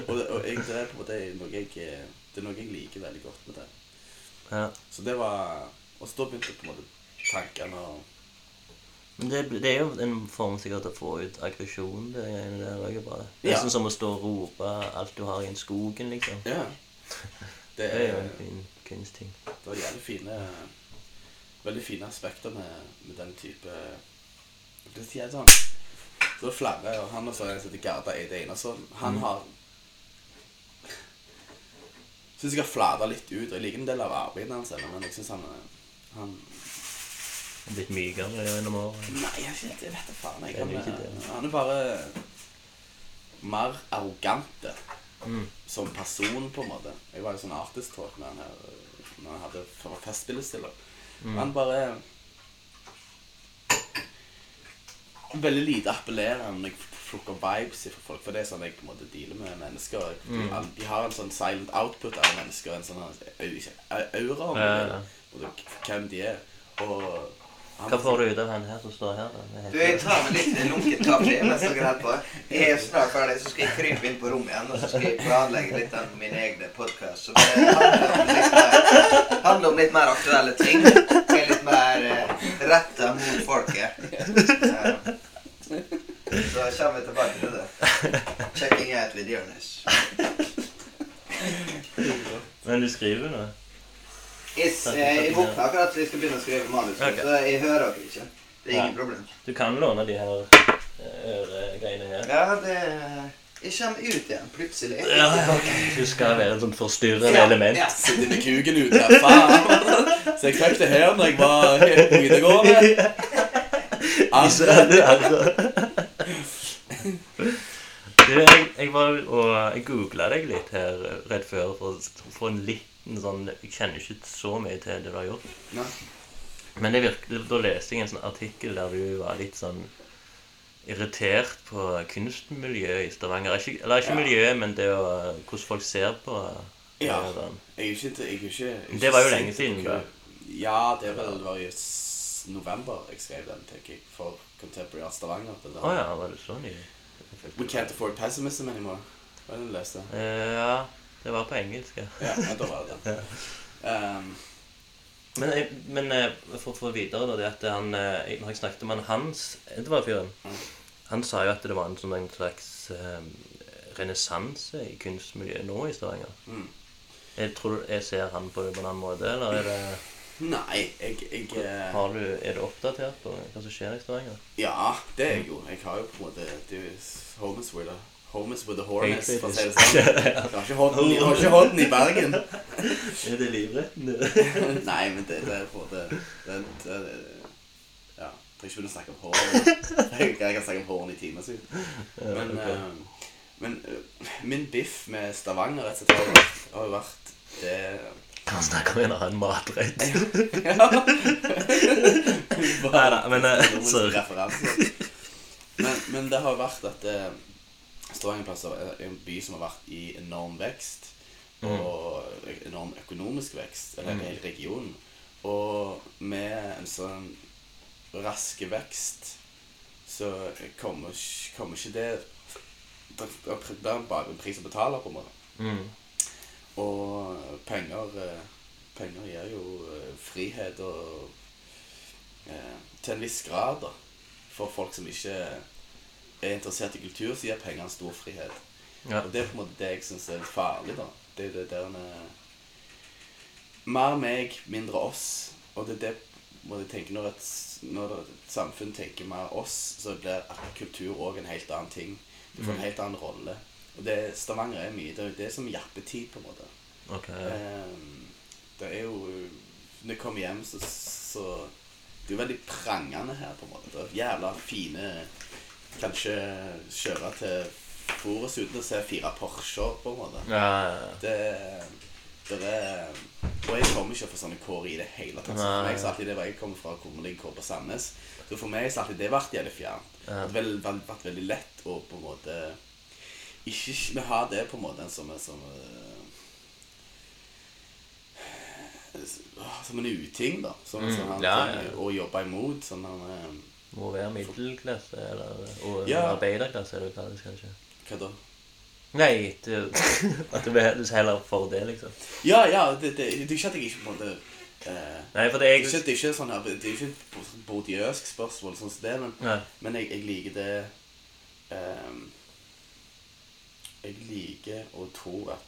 Og, og jeg, det er på en måte noe jeg Det er noe jeg liker veldig godt med det. Ja. Så det var Og så da begynte på en måte tankene å Men det, det er jo en form sikkert å få ut aggresjon. Det greiene der også er bare. Det er Ja. sånn som å stå og rope alt du har i en skogen, liksom. Ja. Det Det er jo er, en fin kunstting. det var jævlig fine Veldig fine aspekter med, med den type Det sier jeg sånn Så det er flere, og han også er en som heter Garda Eide Einarsson. Han har Syns jeg har flata litt ut. og Jeg liker en del av arbeidet hans, men jeg syns han, han Og blitt mykere gjennom året. Nei, jeg, vet- da faen. Jeg, er han, ikke han er bare mer arrogante Mm. som person, på en måte. Jeg var jo sånn artist talk med han her når han hadde for festspillestiller. Mm. Han bare Veldig lite appellerende når jeg plukker vibes fra folk. For det er sånn jeg på en måte dealer med mennesker. De, Mm. de har en sånn silent output av mennesker. En sånn aura om Ja, det, ja. hvem de er. Og Hva får du ut av han her som står her, da? Du, jeg tar med litt lunket kaffe mens dere holder på. Jeg er snart ferdig, så skal jeg krype inn på rommet igjen og så skal jeg planlegge litt av min egen podkast. Som det handler om litt mer, handler om litt mer aktuelle ting. Er litt mer uh, retta mot folket. Eh, så kommer vi tilbake til det. Checking out with Jonis. Men du skriver nå? Jeg, jeg, jeg våkna akkurat så jeg skal begynne å skrive manus, okay. så jeg hører dere ikke. Det er ingen problem. Du kan låne de her eh, øregreiene her. Ja, det Jeg kommer ut igjen plutselig. Ja, ja, ok. Du skal være et sånt forstyrrende Ja, element. ja. Sitter med kuken ute her, faen. Så jeg fikk det her når jeg var helt på videregående. Arre. Du, jeg, jeg var og jeg googla deg litt her rett før for å få en liten sånn Jeg kjenner ikke så mye til det du har gjort. Nei. Men det virker, da leste jeg en sånn artikkel der du var litt sånn irritert på kunstmiljøet i Stavanger. Ikke, eller ikke Ja. miljøet, men det å, hvordan folk ser på Ja. sånn. Jeg er ikke, jeg er ikke, ikke Det var jo lenge siden, da. Ja, det var, det var jo november jeg skrev den, tenker jeg, for Contemporary Art Stavanger. Å oh, ja, var det så ny? We can't afford pessimism anymore. Hva er det du leste? Uh, Ja, det var på engelsk. ja. Ja, ja, da var det ja. Um, Men, jeg- men eh, for å få videre da, det at han, eh, Når jeg snakket med han Hans Edvard-fyren Mm. Han sa jo at det var en sånn en slags eh, renessanse i kunstmiljøet nå i Stavanger. mm. Jeg tror jeg ser han på det på en annen måte, eller er det, Nei, jeg, jeg har du, er du oppdatert på hva som skjer i Stavanger? Ja, det er jeg jo. Jeg har jo på en måte Det er jo with a with a hornets, for å si det sånn. Jeg har ikke hånden, har ikke i Bergen. Er det livretten? Nei, men det, det er på det, det, det, det, Ja. Jeg trenger ikke begynne å snakke om hår. Jeg, jeg kan snakke om hårene i timer siden. Men, eh, men uh, min biff med Stavanger rett og slett har jo vært, det Han snakker om en annen matrett. Ja. Neida, men, uh, sorry. Men, men det har vært at eh, Stavangerplasser er en by som har vært i enorm vekst. Og enorm økonomisk vekst. Eller Mm. hele regionen. Og med en sånn rask vekst så kommer, kommer ikke det Det er bare en pris å betale, på en måte. Mm. Og penger eh, Penger gir jo eh, frihet og eh, Til en viss grad, da. For folk som ikke er interessert i kultur, så gir penger en stor frihet. Ja. Og det er på en måte det jeg syns er litt farlig, da. Det er jo det der med Mer meg, mindre oss. Og det er det må jeg tenke når et, når et samfunn tenker mer oss, så blir kultur òg en helt annen ting. Du får en helt annen rolle. Og det Stavanger er mye. Det er det er som jappetid, på en måte. Okay. Ehm, det er jo Når jeg kommer hjem, så, så Det er jo veldig prangende her, på en måte. Det er jævla fine Kanskje kjøre til Forus uten å se fire Porscher, på en måte. Ja, ja, ja. Det, det er Og jeg kommer ikke fra sånne kår i det hele tatt. For meg så alltid det Jeg kommer fra Kummerlig kår på Sandnes. Så for meg så har alltid det vært jævlig fjernt. Det har vært veldig lett å på en måte Ikke vi har det på en måte som, som Som en uting, da. Som, Mm, som han ja, ja. å jobbe imot. Sånn han eh, Må være middelklasse, eller og Ja. arbeiderklasse, er det jo kalles kanskje. Hva da? Nei, det, at du vil heller for det, liksom. Ja, ja, det, det, det er ikke at jeg ikke på en måte eh, Nei, for det det, er er ikke, jeg... det er ikke sånn her, det er ikke et bordiøsk spørsmål sånn som det, men, Nei. men jeg, jeg liker det ehm, Jeg liker å tro at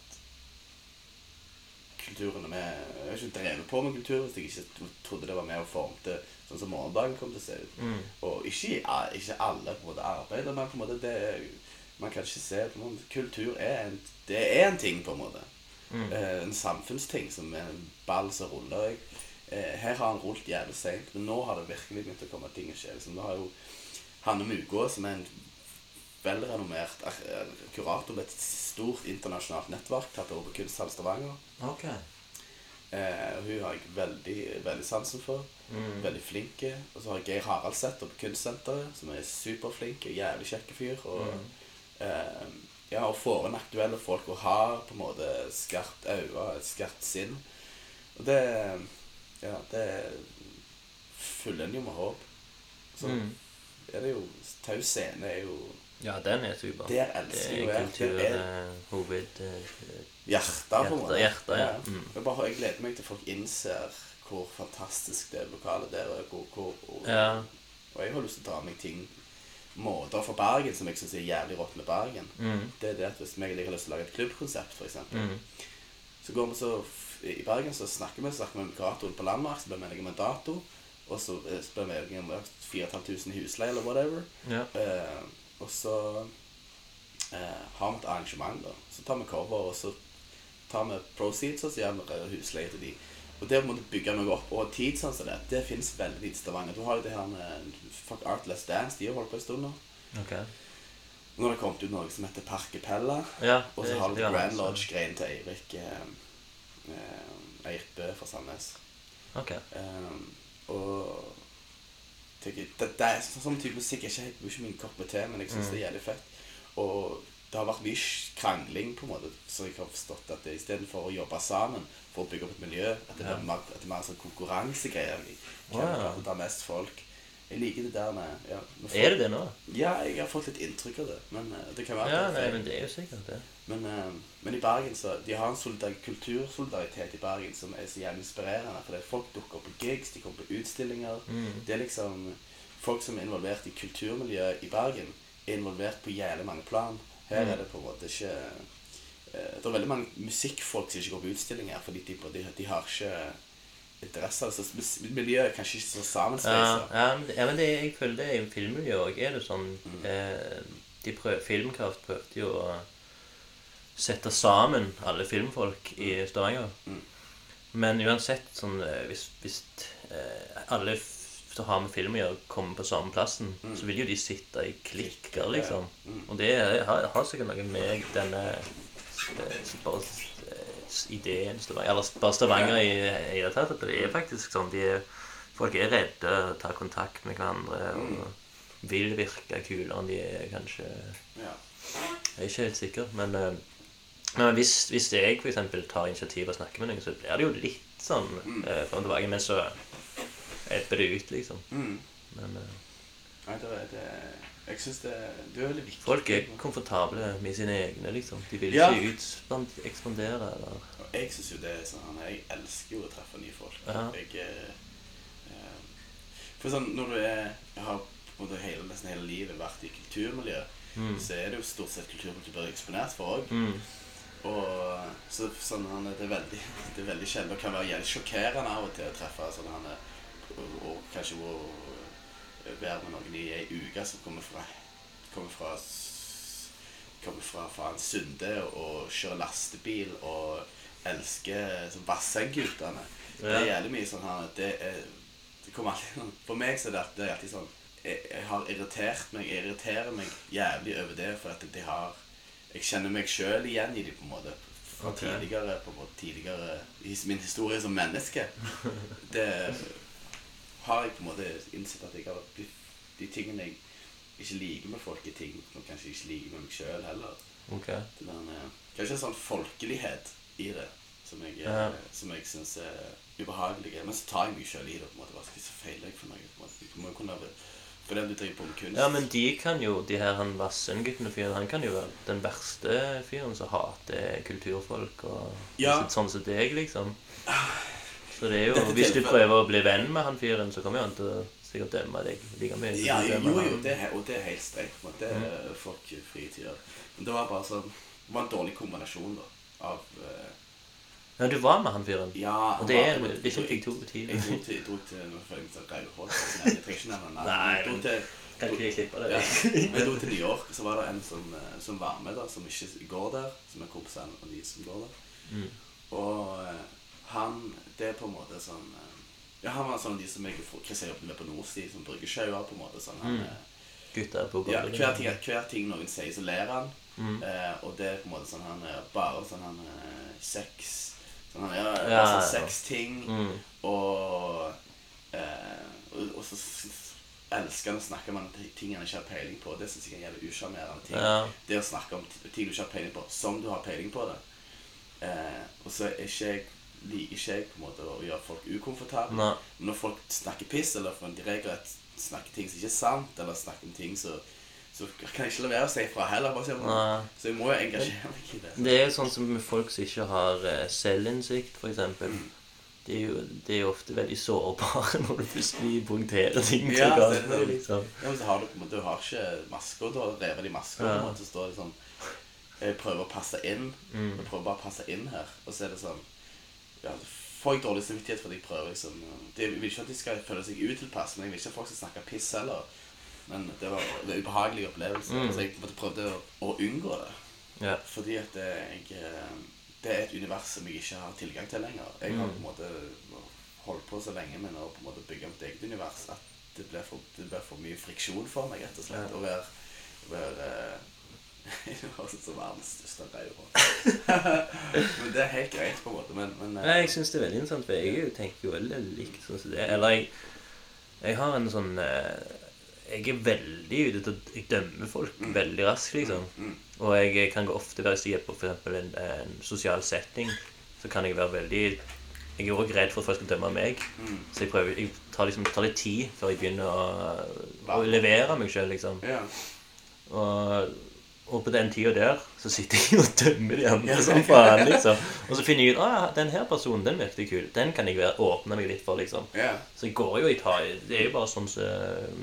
kulturen Jeg har ikke drevet på med kultur hvis jeg ikke trodde det var med og formte sånn som morgendagen kom til å se ut. Mm. Og ikke, ikke alle på en måte arbeider, men på en måte det Man kan ikke se på en måte, Kultur er en, det er en ting, på en måte. Mm. Eh, en samfunnsting som er en ball som ruller. Eh, her har han rullet jævlig seint, men nå har det virkelig begynt å komme ting og skje. Liksom, nå har jo Hanne Mugå, som er en velrenommert ar- kurator med et stort internasjonalt nettverk, tatt over på Kunsthall Stavanger. Okay. Eh, og hun har jeg veldig, veldig sansen for. Mm. Veldig flink. Og så har jeg Geir Haraldsæter på Kunstsenteret, som er superflink og jævlig kjekk fyr. Og, Mm. eh, ja, og får inn aktuelle folk og har på en måte skarpt øye, et skarpt sinn. Og det Ja, det fyller en jo med håp. Så Mm. er det jo Taus scene er jo Ja, den er super. Der elsker det jeg kultur, Det er- eh, hoved... eh, hjertet, på en måte. Hjertet, ja. Mm. Jeg, bare, jeg gleder meg til folk innser hvor fantastisk det lokalet der er. Hvor, hvor, og, Ja. og jeg har lyst til å dra meg ting måter fra Bergen som jeg syns er jævlig rått med Bergen. Mm. Det er det at Hvis jeg har lyst til å lage et klubbkonsept, f.eks., Mm. Så går vi så I Bergen så snakker vi så snakker vi med kuratoren på Landmark, så blir vi enige om en dato. Og så eh, blir vi enige om 4500 i husleie eller whatever. Ja. Eh, og så eh, har vi et arrangement, da. Så tar vi cover, og så tar vi proceeds, og så gjør vi husleie til de. Og det å måtte bygge noe opp over tid sånn som det, det fins veldig i Stavanger. Du har jo det her med Fuck Artless Dance, de har holdt på en stund nå. Ok. Nå har det kommet ut noe som heter Parkepella. Ja, Og så har du Grand Lodge-greien til Eirik eh, eh, Eirik Bø fra Sandnes. Ok. Um, og tenker, det, det er sånn type musikk er ikke, ikke min kopp med te, men jeg syns Mm. det er jævlig fett. Og det har vært mye krangling, på en måte, så jeg har forstått at istedenfor å jobbe sammen for å bygge opp et miljø, at det, er, mer, at det er mer sånn konkurransegreier. Hvem er mest folk. Jeg liker det der med ja, med. Er det det nå? Ja, jeg har fått litt inntrykk av det. Men eh, det kan være Ja, at det nei, er feil. men det er jo sikkert det. Men, eh, men i Bergen så De har en solidar kultursolidaritet i Bergen som er så jævlig inspirerende. For det er folk dukker opp på gigs, de kommer på utstillinger. Mm. Det er liksom Folk som er involvert i kulturmiljøet i Bergen, er involvert på jævlig mange plan. Her Mm. er det på en måte ikke eh, Det er veldig mange musikkfolk som ikke går på utstillinger fordi de, de, de har ikke interesse av det. Så mus- miljøet er kanskje ikke så Ja, sammensveisa. ja, men, ja, men det, jeg føler det er jo filmmiljø òg. Er det sånn Mm. eh, de prøv, Filmkraft prøvde jo å sette sammen alle filmfolk i Stavanger. Mm. Men uansett, sånn eh, Hvis, hvis eh, alle som har med film å gjøre, kommer på samme plassen, Mm. så vil jo de sitte i klikker, liksom. Mm. Og det har, har sikkert noe med denne eh, bare ideen Eller bare Stavanger i i det tatt. At det er faktisk sånn de Folk er redde, tar kontakt med hverandre og vil virke kulere enn de er, kanskje. Ja. Jeg er ikke helt sikker, men, eh, men hvis, hvis jeg eksempel tar initiativ og snakker med noen, så blir det jo litt sånn eh, fram og tilbake, men så ebber det ut, liksom. Mm. Men eh, Nei, det er det Jeg syns det, det er veldig viktig. folk er komfortable med sine egne, liksom. De vil Ja. ikke ekspandere eller Jeg synes jo det er sånn Jeg elsker jo å treffe nye folk. Ja. Jeg eh, For sånn når du er har på en måte hele, nesten hele livet vært i kulturmiljø, Mm. så er det jo stort sett kultur du blir eksponert for òg. mm. Og så sånn han, det er veldig Det er veldig sjelden og kan være jævlig sjokkerende av og til å treffe sånn han og, og kanskje å være med noen i ei uke som kommer fra kommer fra kommer fra faen Sunde og kjører lastebil og elsker sånn Ja. Det er jævlig mye sånn her det, er, det kommer alltid sånn For meg så er det, det er alltid sånn jeg, jeg har irritert meg Jeg irriterer meg jævlig over det for at de har Jeg kjenner meg sjøl igjen i dem på en måte. Fra okay. tidligere på en måte, tidligere i min historie som menneske. Det har jeg på en måte innsett at jeg har de, tingene jeg ikke liker med folk, er ting som kanskje ikke liker med meg sjøl heller. Ok. Det der, kanskje en sånn folkelighet i det som jeg, Ja. som jeg syns er ubehagelig. Men så tar jeg meg sjøl i det. på en måte, Hva skal jeg så feiler jeg for noe? på en måte? Du må jo kunne For det du driver på med kunst Ja, men de kan jo, de her han Vassendguttene fyren, han kan jo være den verste fyren som hater kulturfolk og Ja. sånn som deg, liksom. Så det er jo, Dette hvis du prøver å bli venn med han fyren, så kommer han til å sikkert dømme deg like mye. Ja, jo, jo, det er, og det er helt streit. Det er folk fritider. Men det var bare sånn Det var en dårlig kombinasjon, da. Av uh, Ja, du var med han fyren. Ja Og det er, det er ikke fikk to på Jeg dro til, jeg dro til Nå føler jeg meg sånn Rauholt. Jeg trenger ikke nevne navn. Nei, Jeg dro til Kan ikke jeg klippe det? Ja. Jeg dro til New York, og så var det en som, eh, som var med, da, som ikke går der. Som er kompisen av de som går der. Mm. Og eh, han Det er på en måte sånn eh, Ja, han var sånn de som jeg Chris jobbet med på Nordsti, som bruker sjauer, på en måte. Sånn, han, Mm. eh, Gutter på ja, hver, ting, hver ting noen sier, så ler han. Mm. Eh, og det er på en måte sånn han er bare sånn han er sex Sånn han er Ja, sånn sex ting Mm. Og, eh, og, og så elsker han å snakke om ting han ikke har peiling på. Det syns jeg er en jævlig usjarmerende ting. Ja. Det å snakke om ting du ikke har peiling på, som du har peiling på det. Eh, og så er ikke jeg liker ikke jeg på en måte å gjøre folk ukomfortable. Nei. Men når folk snakker piss, eller for en regelrett snakker ting som ikke er sant, eller snakker om ting så, så kan jeg ikke å si fra heller. Bare si, så jeg må jo engasjere meg i det. Det er jo sånn som med folk som ikke har uh, selvinnsikt, f.eks. Mm. De er, jo, de er jo ofte veldig sårbare når du plutselig punkterer ting Ja, det det. Liksom. Ja, men så har du, du har ikke masker, har revet i masker, Ja. måte, så står det sånn jeg prøver å passe inn. Mm. Jeg prøver bare å passe inn her. Og så er det sånn ja, Får jeg dårlig samvittighet fordi jeg prøver liksom det, Jeg vil ikke at de skal føle seg utilpass, men jeg vil ikke at folk skal snakke piss heller. Men det var en ubehagelig opplevelse. Mm. Så jeg måtte prøvde å, å unngå det. Yeah. Fordi at det, jeg, eh, det er et univers som jeg ikke har tilgang til lenger. Jeg har på en måte holdt på så lenge med å på en måte bygge mitt eget univers at det blir for, for mye friksjon for meg, rett og slett. Å være, være eh, Det høres ut som verdens største greie. men det er helt greit, på en måte. Men, men eh, Nei, jeg syns det er veldig interessant, for jeg er tenker jo veldig likt sånn som det. Eller jeg, jeg har en sånn eh, Jeg er veldig ute til å Jeg dømmer folk veldig raskt, liksom. mm, Og jeg kan gå ofte være hvis jeg er på eksempel en, en sosial setting, så kan jeg være veldig Jeg er også redd for at folk skal dømme meg. mm, Så jeg prøver Jeg tar liksom tar litt tid før jeg begynner å, å levere meg sjøl, liksom. ja. Og, og på den tida der så sitter jeg og dømmer de andre som faen, liksom. Og så finner jeg ut at den her personen den virket kul. Den kan jeg være, åpne meg litt for, liksom. Yeah. Så jeg går jo i ta Det er jo bare sånn som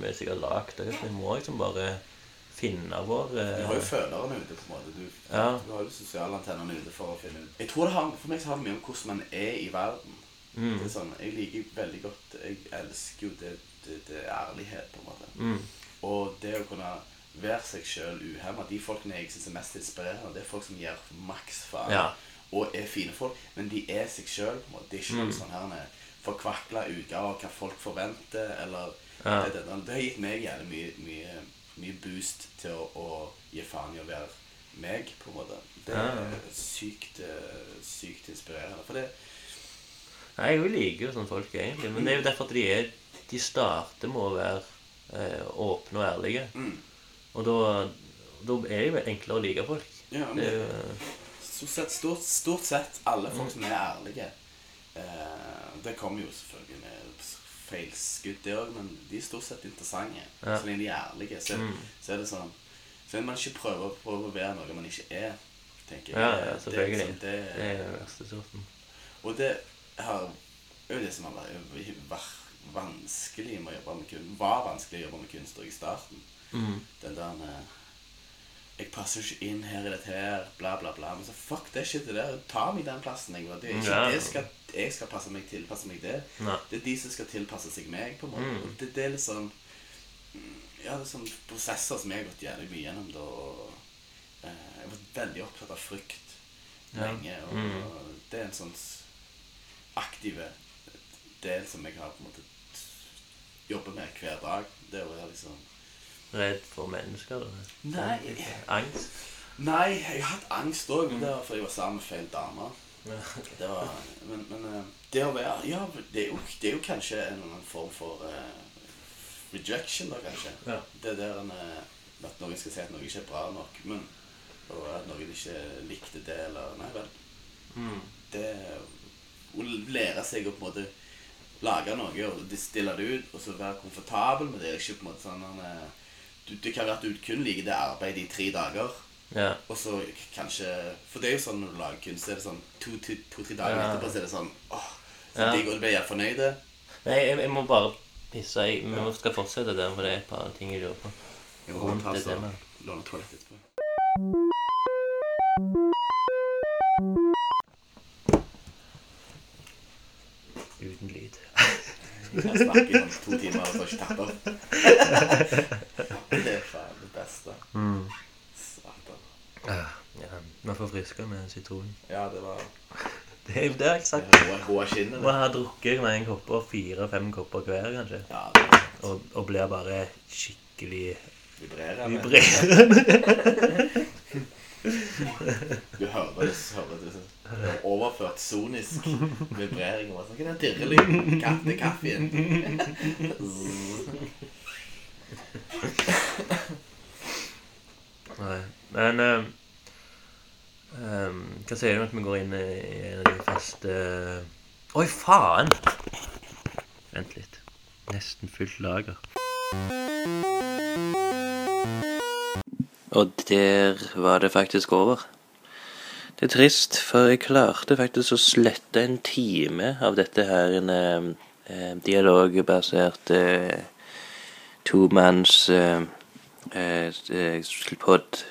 vi sikkert har lagd det. Vi må liksom bare finne vår Du har jo eh, følerne ute, på en måte. Du, Ja. du har jo sosialantennene ute for å finne ut Jeg tror det har, For meg så har det mye om hvordan man er i verden. mm, Det er sånn, Jeg liker veldig godt Jeg elsker jo det, det, det ærlighet, på en måte. mm, Og det å kunne være seg sjøl uhemma De folkene jeg syns er mest inspirerende, det er folk som gir maks faen. Ja. Og er fine folk, men de er seg sjøl. Det er ikke noen Mm. sånn her forkvakla utgave av hva folk forventer. Eller Ja. det, det, det har gitt meg jævlig mye, mye, mye boost til å, å gi faen i å være meg, på en måte. Det er Ja. sykt, eh, sykt inspirerende. For det Nei, Jeg liker jo sånne folk, egentlig. Men det er jo derfor at de er De starter med å være eh, åpne og ærlige. mm, Og da, da er det jo enklere å like folk. ja, men Det er jo Stort sett, stort, stort sett alle folk som er ærlige eh, Det kommer jo selvfølgelig med feilskudd, det òg, men de er stort sett interessante. Ja. Så lenge de er ærlige, så, Mm. så er det sånn Så vil man ikke prøver å være noe man ikke er, tenker jeg. Ja, ja, selvfølgelig. det selvfølgelig. liksom- det, Det er den verste sorten. og det har er jo det som har vært vanskelig med å jobbe med kunst. Var vanskelig å jobbe med kunst i starten. Mm. Den der med Jeg passer ikke inn her i dette her, bla, bla, bla. Men så fuck det shitet der. Ta meg den plassen jeg. Det er ikke Ja. det skal, jeg skal passe meg tilpasse meg det. Nei. Det er de som skal tilpasse seg meg, på en måte. Mm. Det, det er sånn Ja, det er sånn prosesser som jeg har gått jævlig mye gjennom da. og, eh, Jeg vært veldig opptatt av frykt Ja. lenge. Og og, det er en sånn aktive del som jeg har på en måte jobber med hver dag. Det å være liksom Redd for mennesker? Eller? Nei. Angst? Nei, jeg har hatt angst òg, men det var fordi jeg var sammen med feil dame. Det var, men, men eh, det å være Ja, det er jo, det er jo kanskje en form for uh, rejection, da, kanskje. Ja. Det der en, eh, at noen skal si at noe ikke er bra nok, men og at noen ikke likte det, eller Nei vel. Mm. Det Å lære seg å på en måte lage noe og stille det ut, og så være komfortabel med det. Ikke på en måte sånn du, Det kan være at du kun liker det arbeidet i tre dager. Ja. Og så kanskje For det er jo sånn når du lager kunst, så er det sånn to-tre to, to, dager Ja. etterpå så er det sånn åh, så Ja. digg, og du blir helt fornøyd. Nei, jeg, jeg må bare pisse. Jeg, vi må- skal fortsette der, for det er et par ting jeg lurer på. Jeg må ta så- så låne toalett etterpå. Uten lyd. Jeg kan snakke i sånn to timer og så ikke tatt opp. Det er faen det beste. Mm. Satan. Ah, ja, friske med sitron. Ja, det var Det er jo det har jeg sagt. rå, rå skinnet. Vi har drukket med en kopper, fire-fem kopper hver, kanskje. Ja, det var Og, og blir bare skikkelig vibrerende. vibrerende. Du hører det, hører det så overført sonisk vibrering. og Sånn, Hva er den dirrelyden? Katte kaffen. Nei. Men ehm, ehm, Hva sier du om at vi går inn i en av de faste Oi, faen! Vent litt. Nesten fullt lager. Og der var det faktisk over. Det er trist, for jeg klarte faktisk å slette en time av dette her en eh, eh, dialogbasert eh, tomanns eh, eh, pod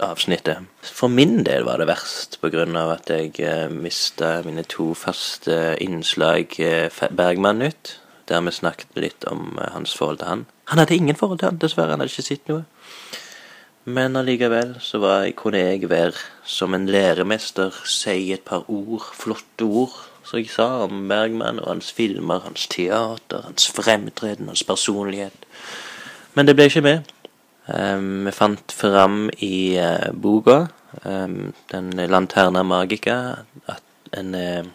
avsnittet. For min del var det verst pga. at jeg eh, mista mine to faste innslag eh, Bergman-nytt, der vi snakket litt om eh, hans forhold til han. Han hadde ingen forhold til han, dessverre. Han hadde ikke sett noe. Men allikevel så jeg, kunne jeg være som en læremester, si et par ord, flotte ord, som jeg sa om Bergman og hans filmer, hans teater, hans fremtreden, hans personlighet. Men det ble ikke med. Um, vi fant fram i uh, boka, um, den Lanterna Magica, at en uh,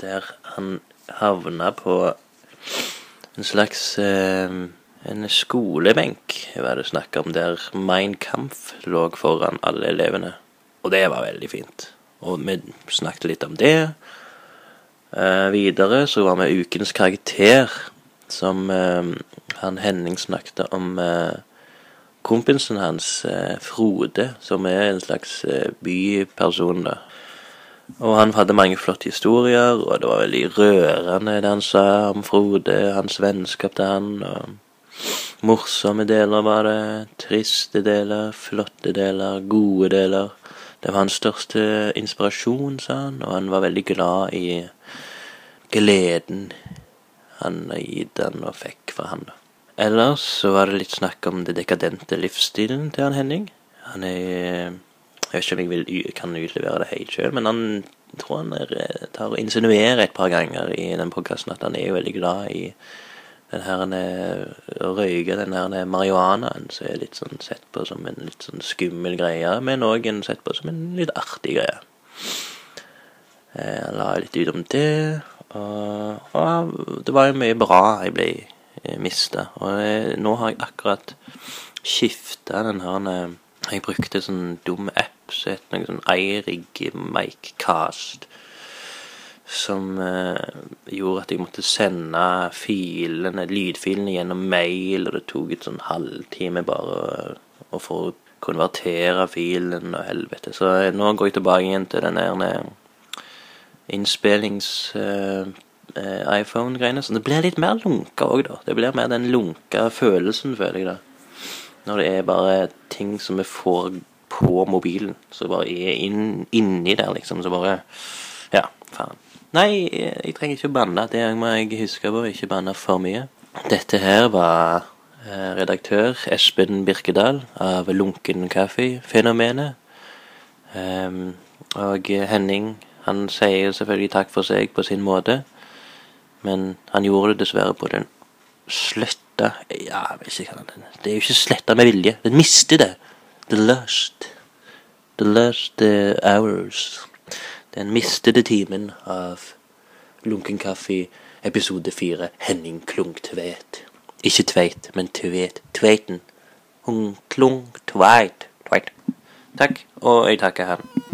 Der han havna på en slags uh, en skolebenk var det snakk om, der Mein Kampf lå foran alle elevene. Og det var veldig fint. Og vi snakket litt om det. Eh, videre så var vi ukens karakter, som eh, han Henning snakket om eh, kompisen hans, eh, Frode, som er en slags eh, byperson, da. Og han hadde mange flotte historier, og det var veldig rørende det han sa om Frode, hans vennskap til han. og Morsomme deler var det, triste deler, flotte deler, gode deler. Det var hans største inspirasjon, sa han, og han var veldig glad i gleden han har gitt han og fikk fra han. Ellers så var det litt snakk om det dekadente livsstilen til han Henning. Han er Jeg vet ikke om jeg vil, kan utlevere det helt sjøl, men han tror han er, tar og insinuerer et par ganger i den podkasten at han er jo veldig glad i den her å røyke den her marihuanaen som er litt sånn sett på som en litt sånn skummel greie, men òg sett på som en litt artig greie. Jeg la litt ut om det, og, og det var jo mye bra jeg ble mista. Og jeg, nå har jeg akkurat skifta den her Jeg brukte sånn dum app som het noe sånn Eirig Micecast som eh, gjorde at jeg måtte sende filene, lydfilene gjennom mail, og det tok et sånn halvtime bare å få konvertere filen og helvete. Så eh, nå går jeg tilbake igjen til den der innspillings-iPhone-greiene. Eh, så det blir litt mer lunka òg, da. Det blir mer den lunka følelsen, føler jeg, da. Når det er bare ting som vi får på mobilen, så bare er inn, inni der, liksom. Så bare Ja, faen. Nei, jeg trenger ikke å banne. Det må jeg huske på. Ikke banne for mye. Dette her var eh, redaktør Espen Birkedal av Lunken Kaffe-fenomenet. Um, og Henning han sier selvfølgelig takk for seg på sin måte, men han gjorde det dessverre på den sletta Ja, jeg vet ikke hva. Det er jo ikke sletta med vilje. Den mister det. The lust. The lust hours. Den mistede timen av Lunken kaffe, episode fire, Henning Klung Tveit. Ikke Tveit, men Tveit. Tveiten. Hun Klung Tveit. Tveit. Takk, og jeg takker han.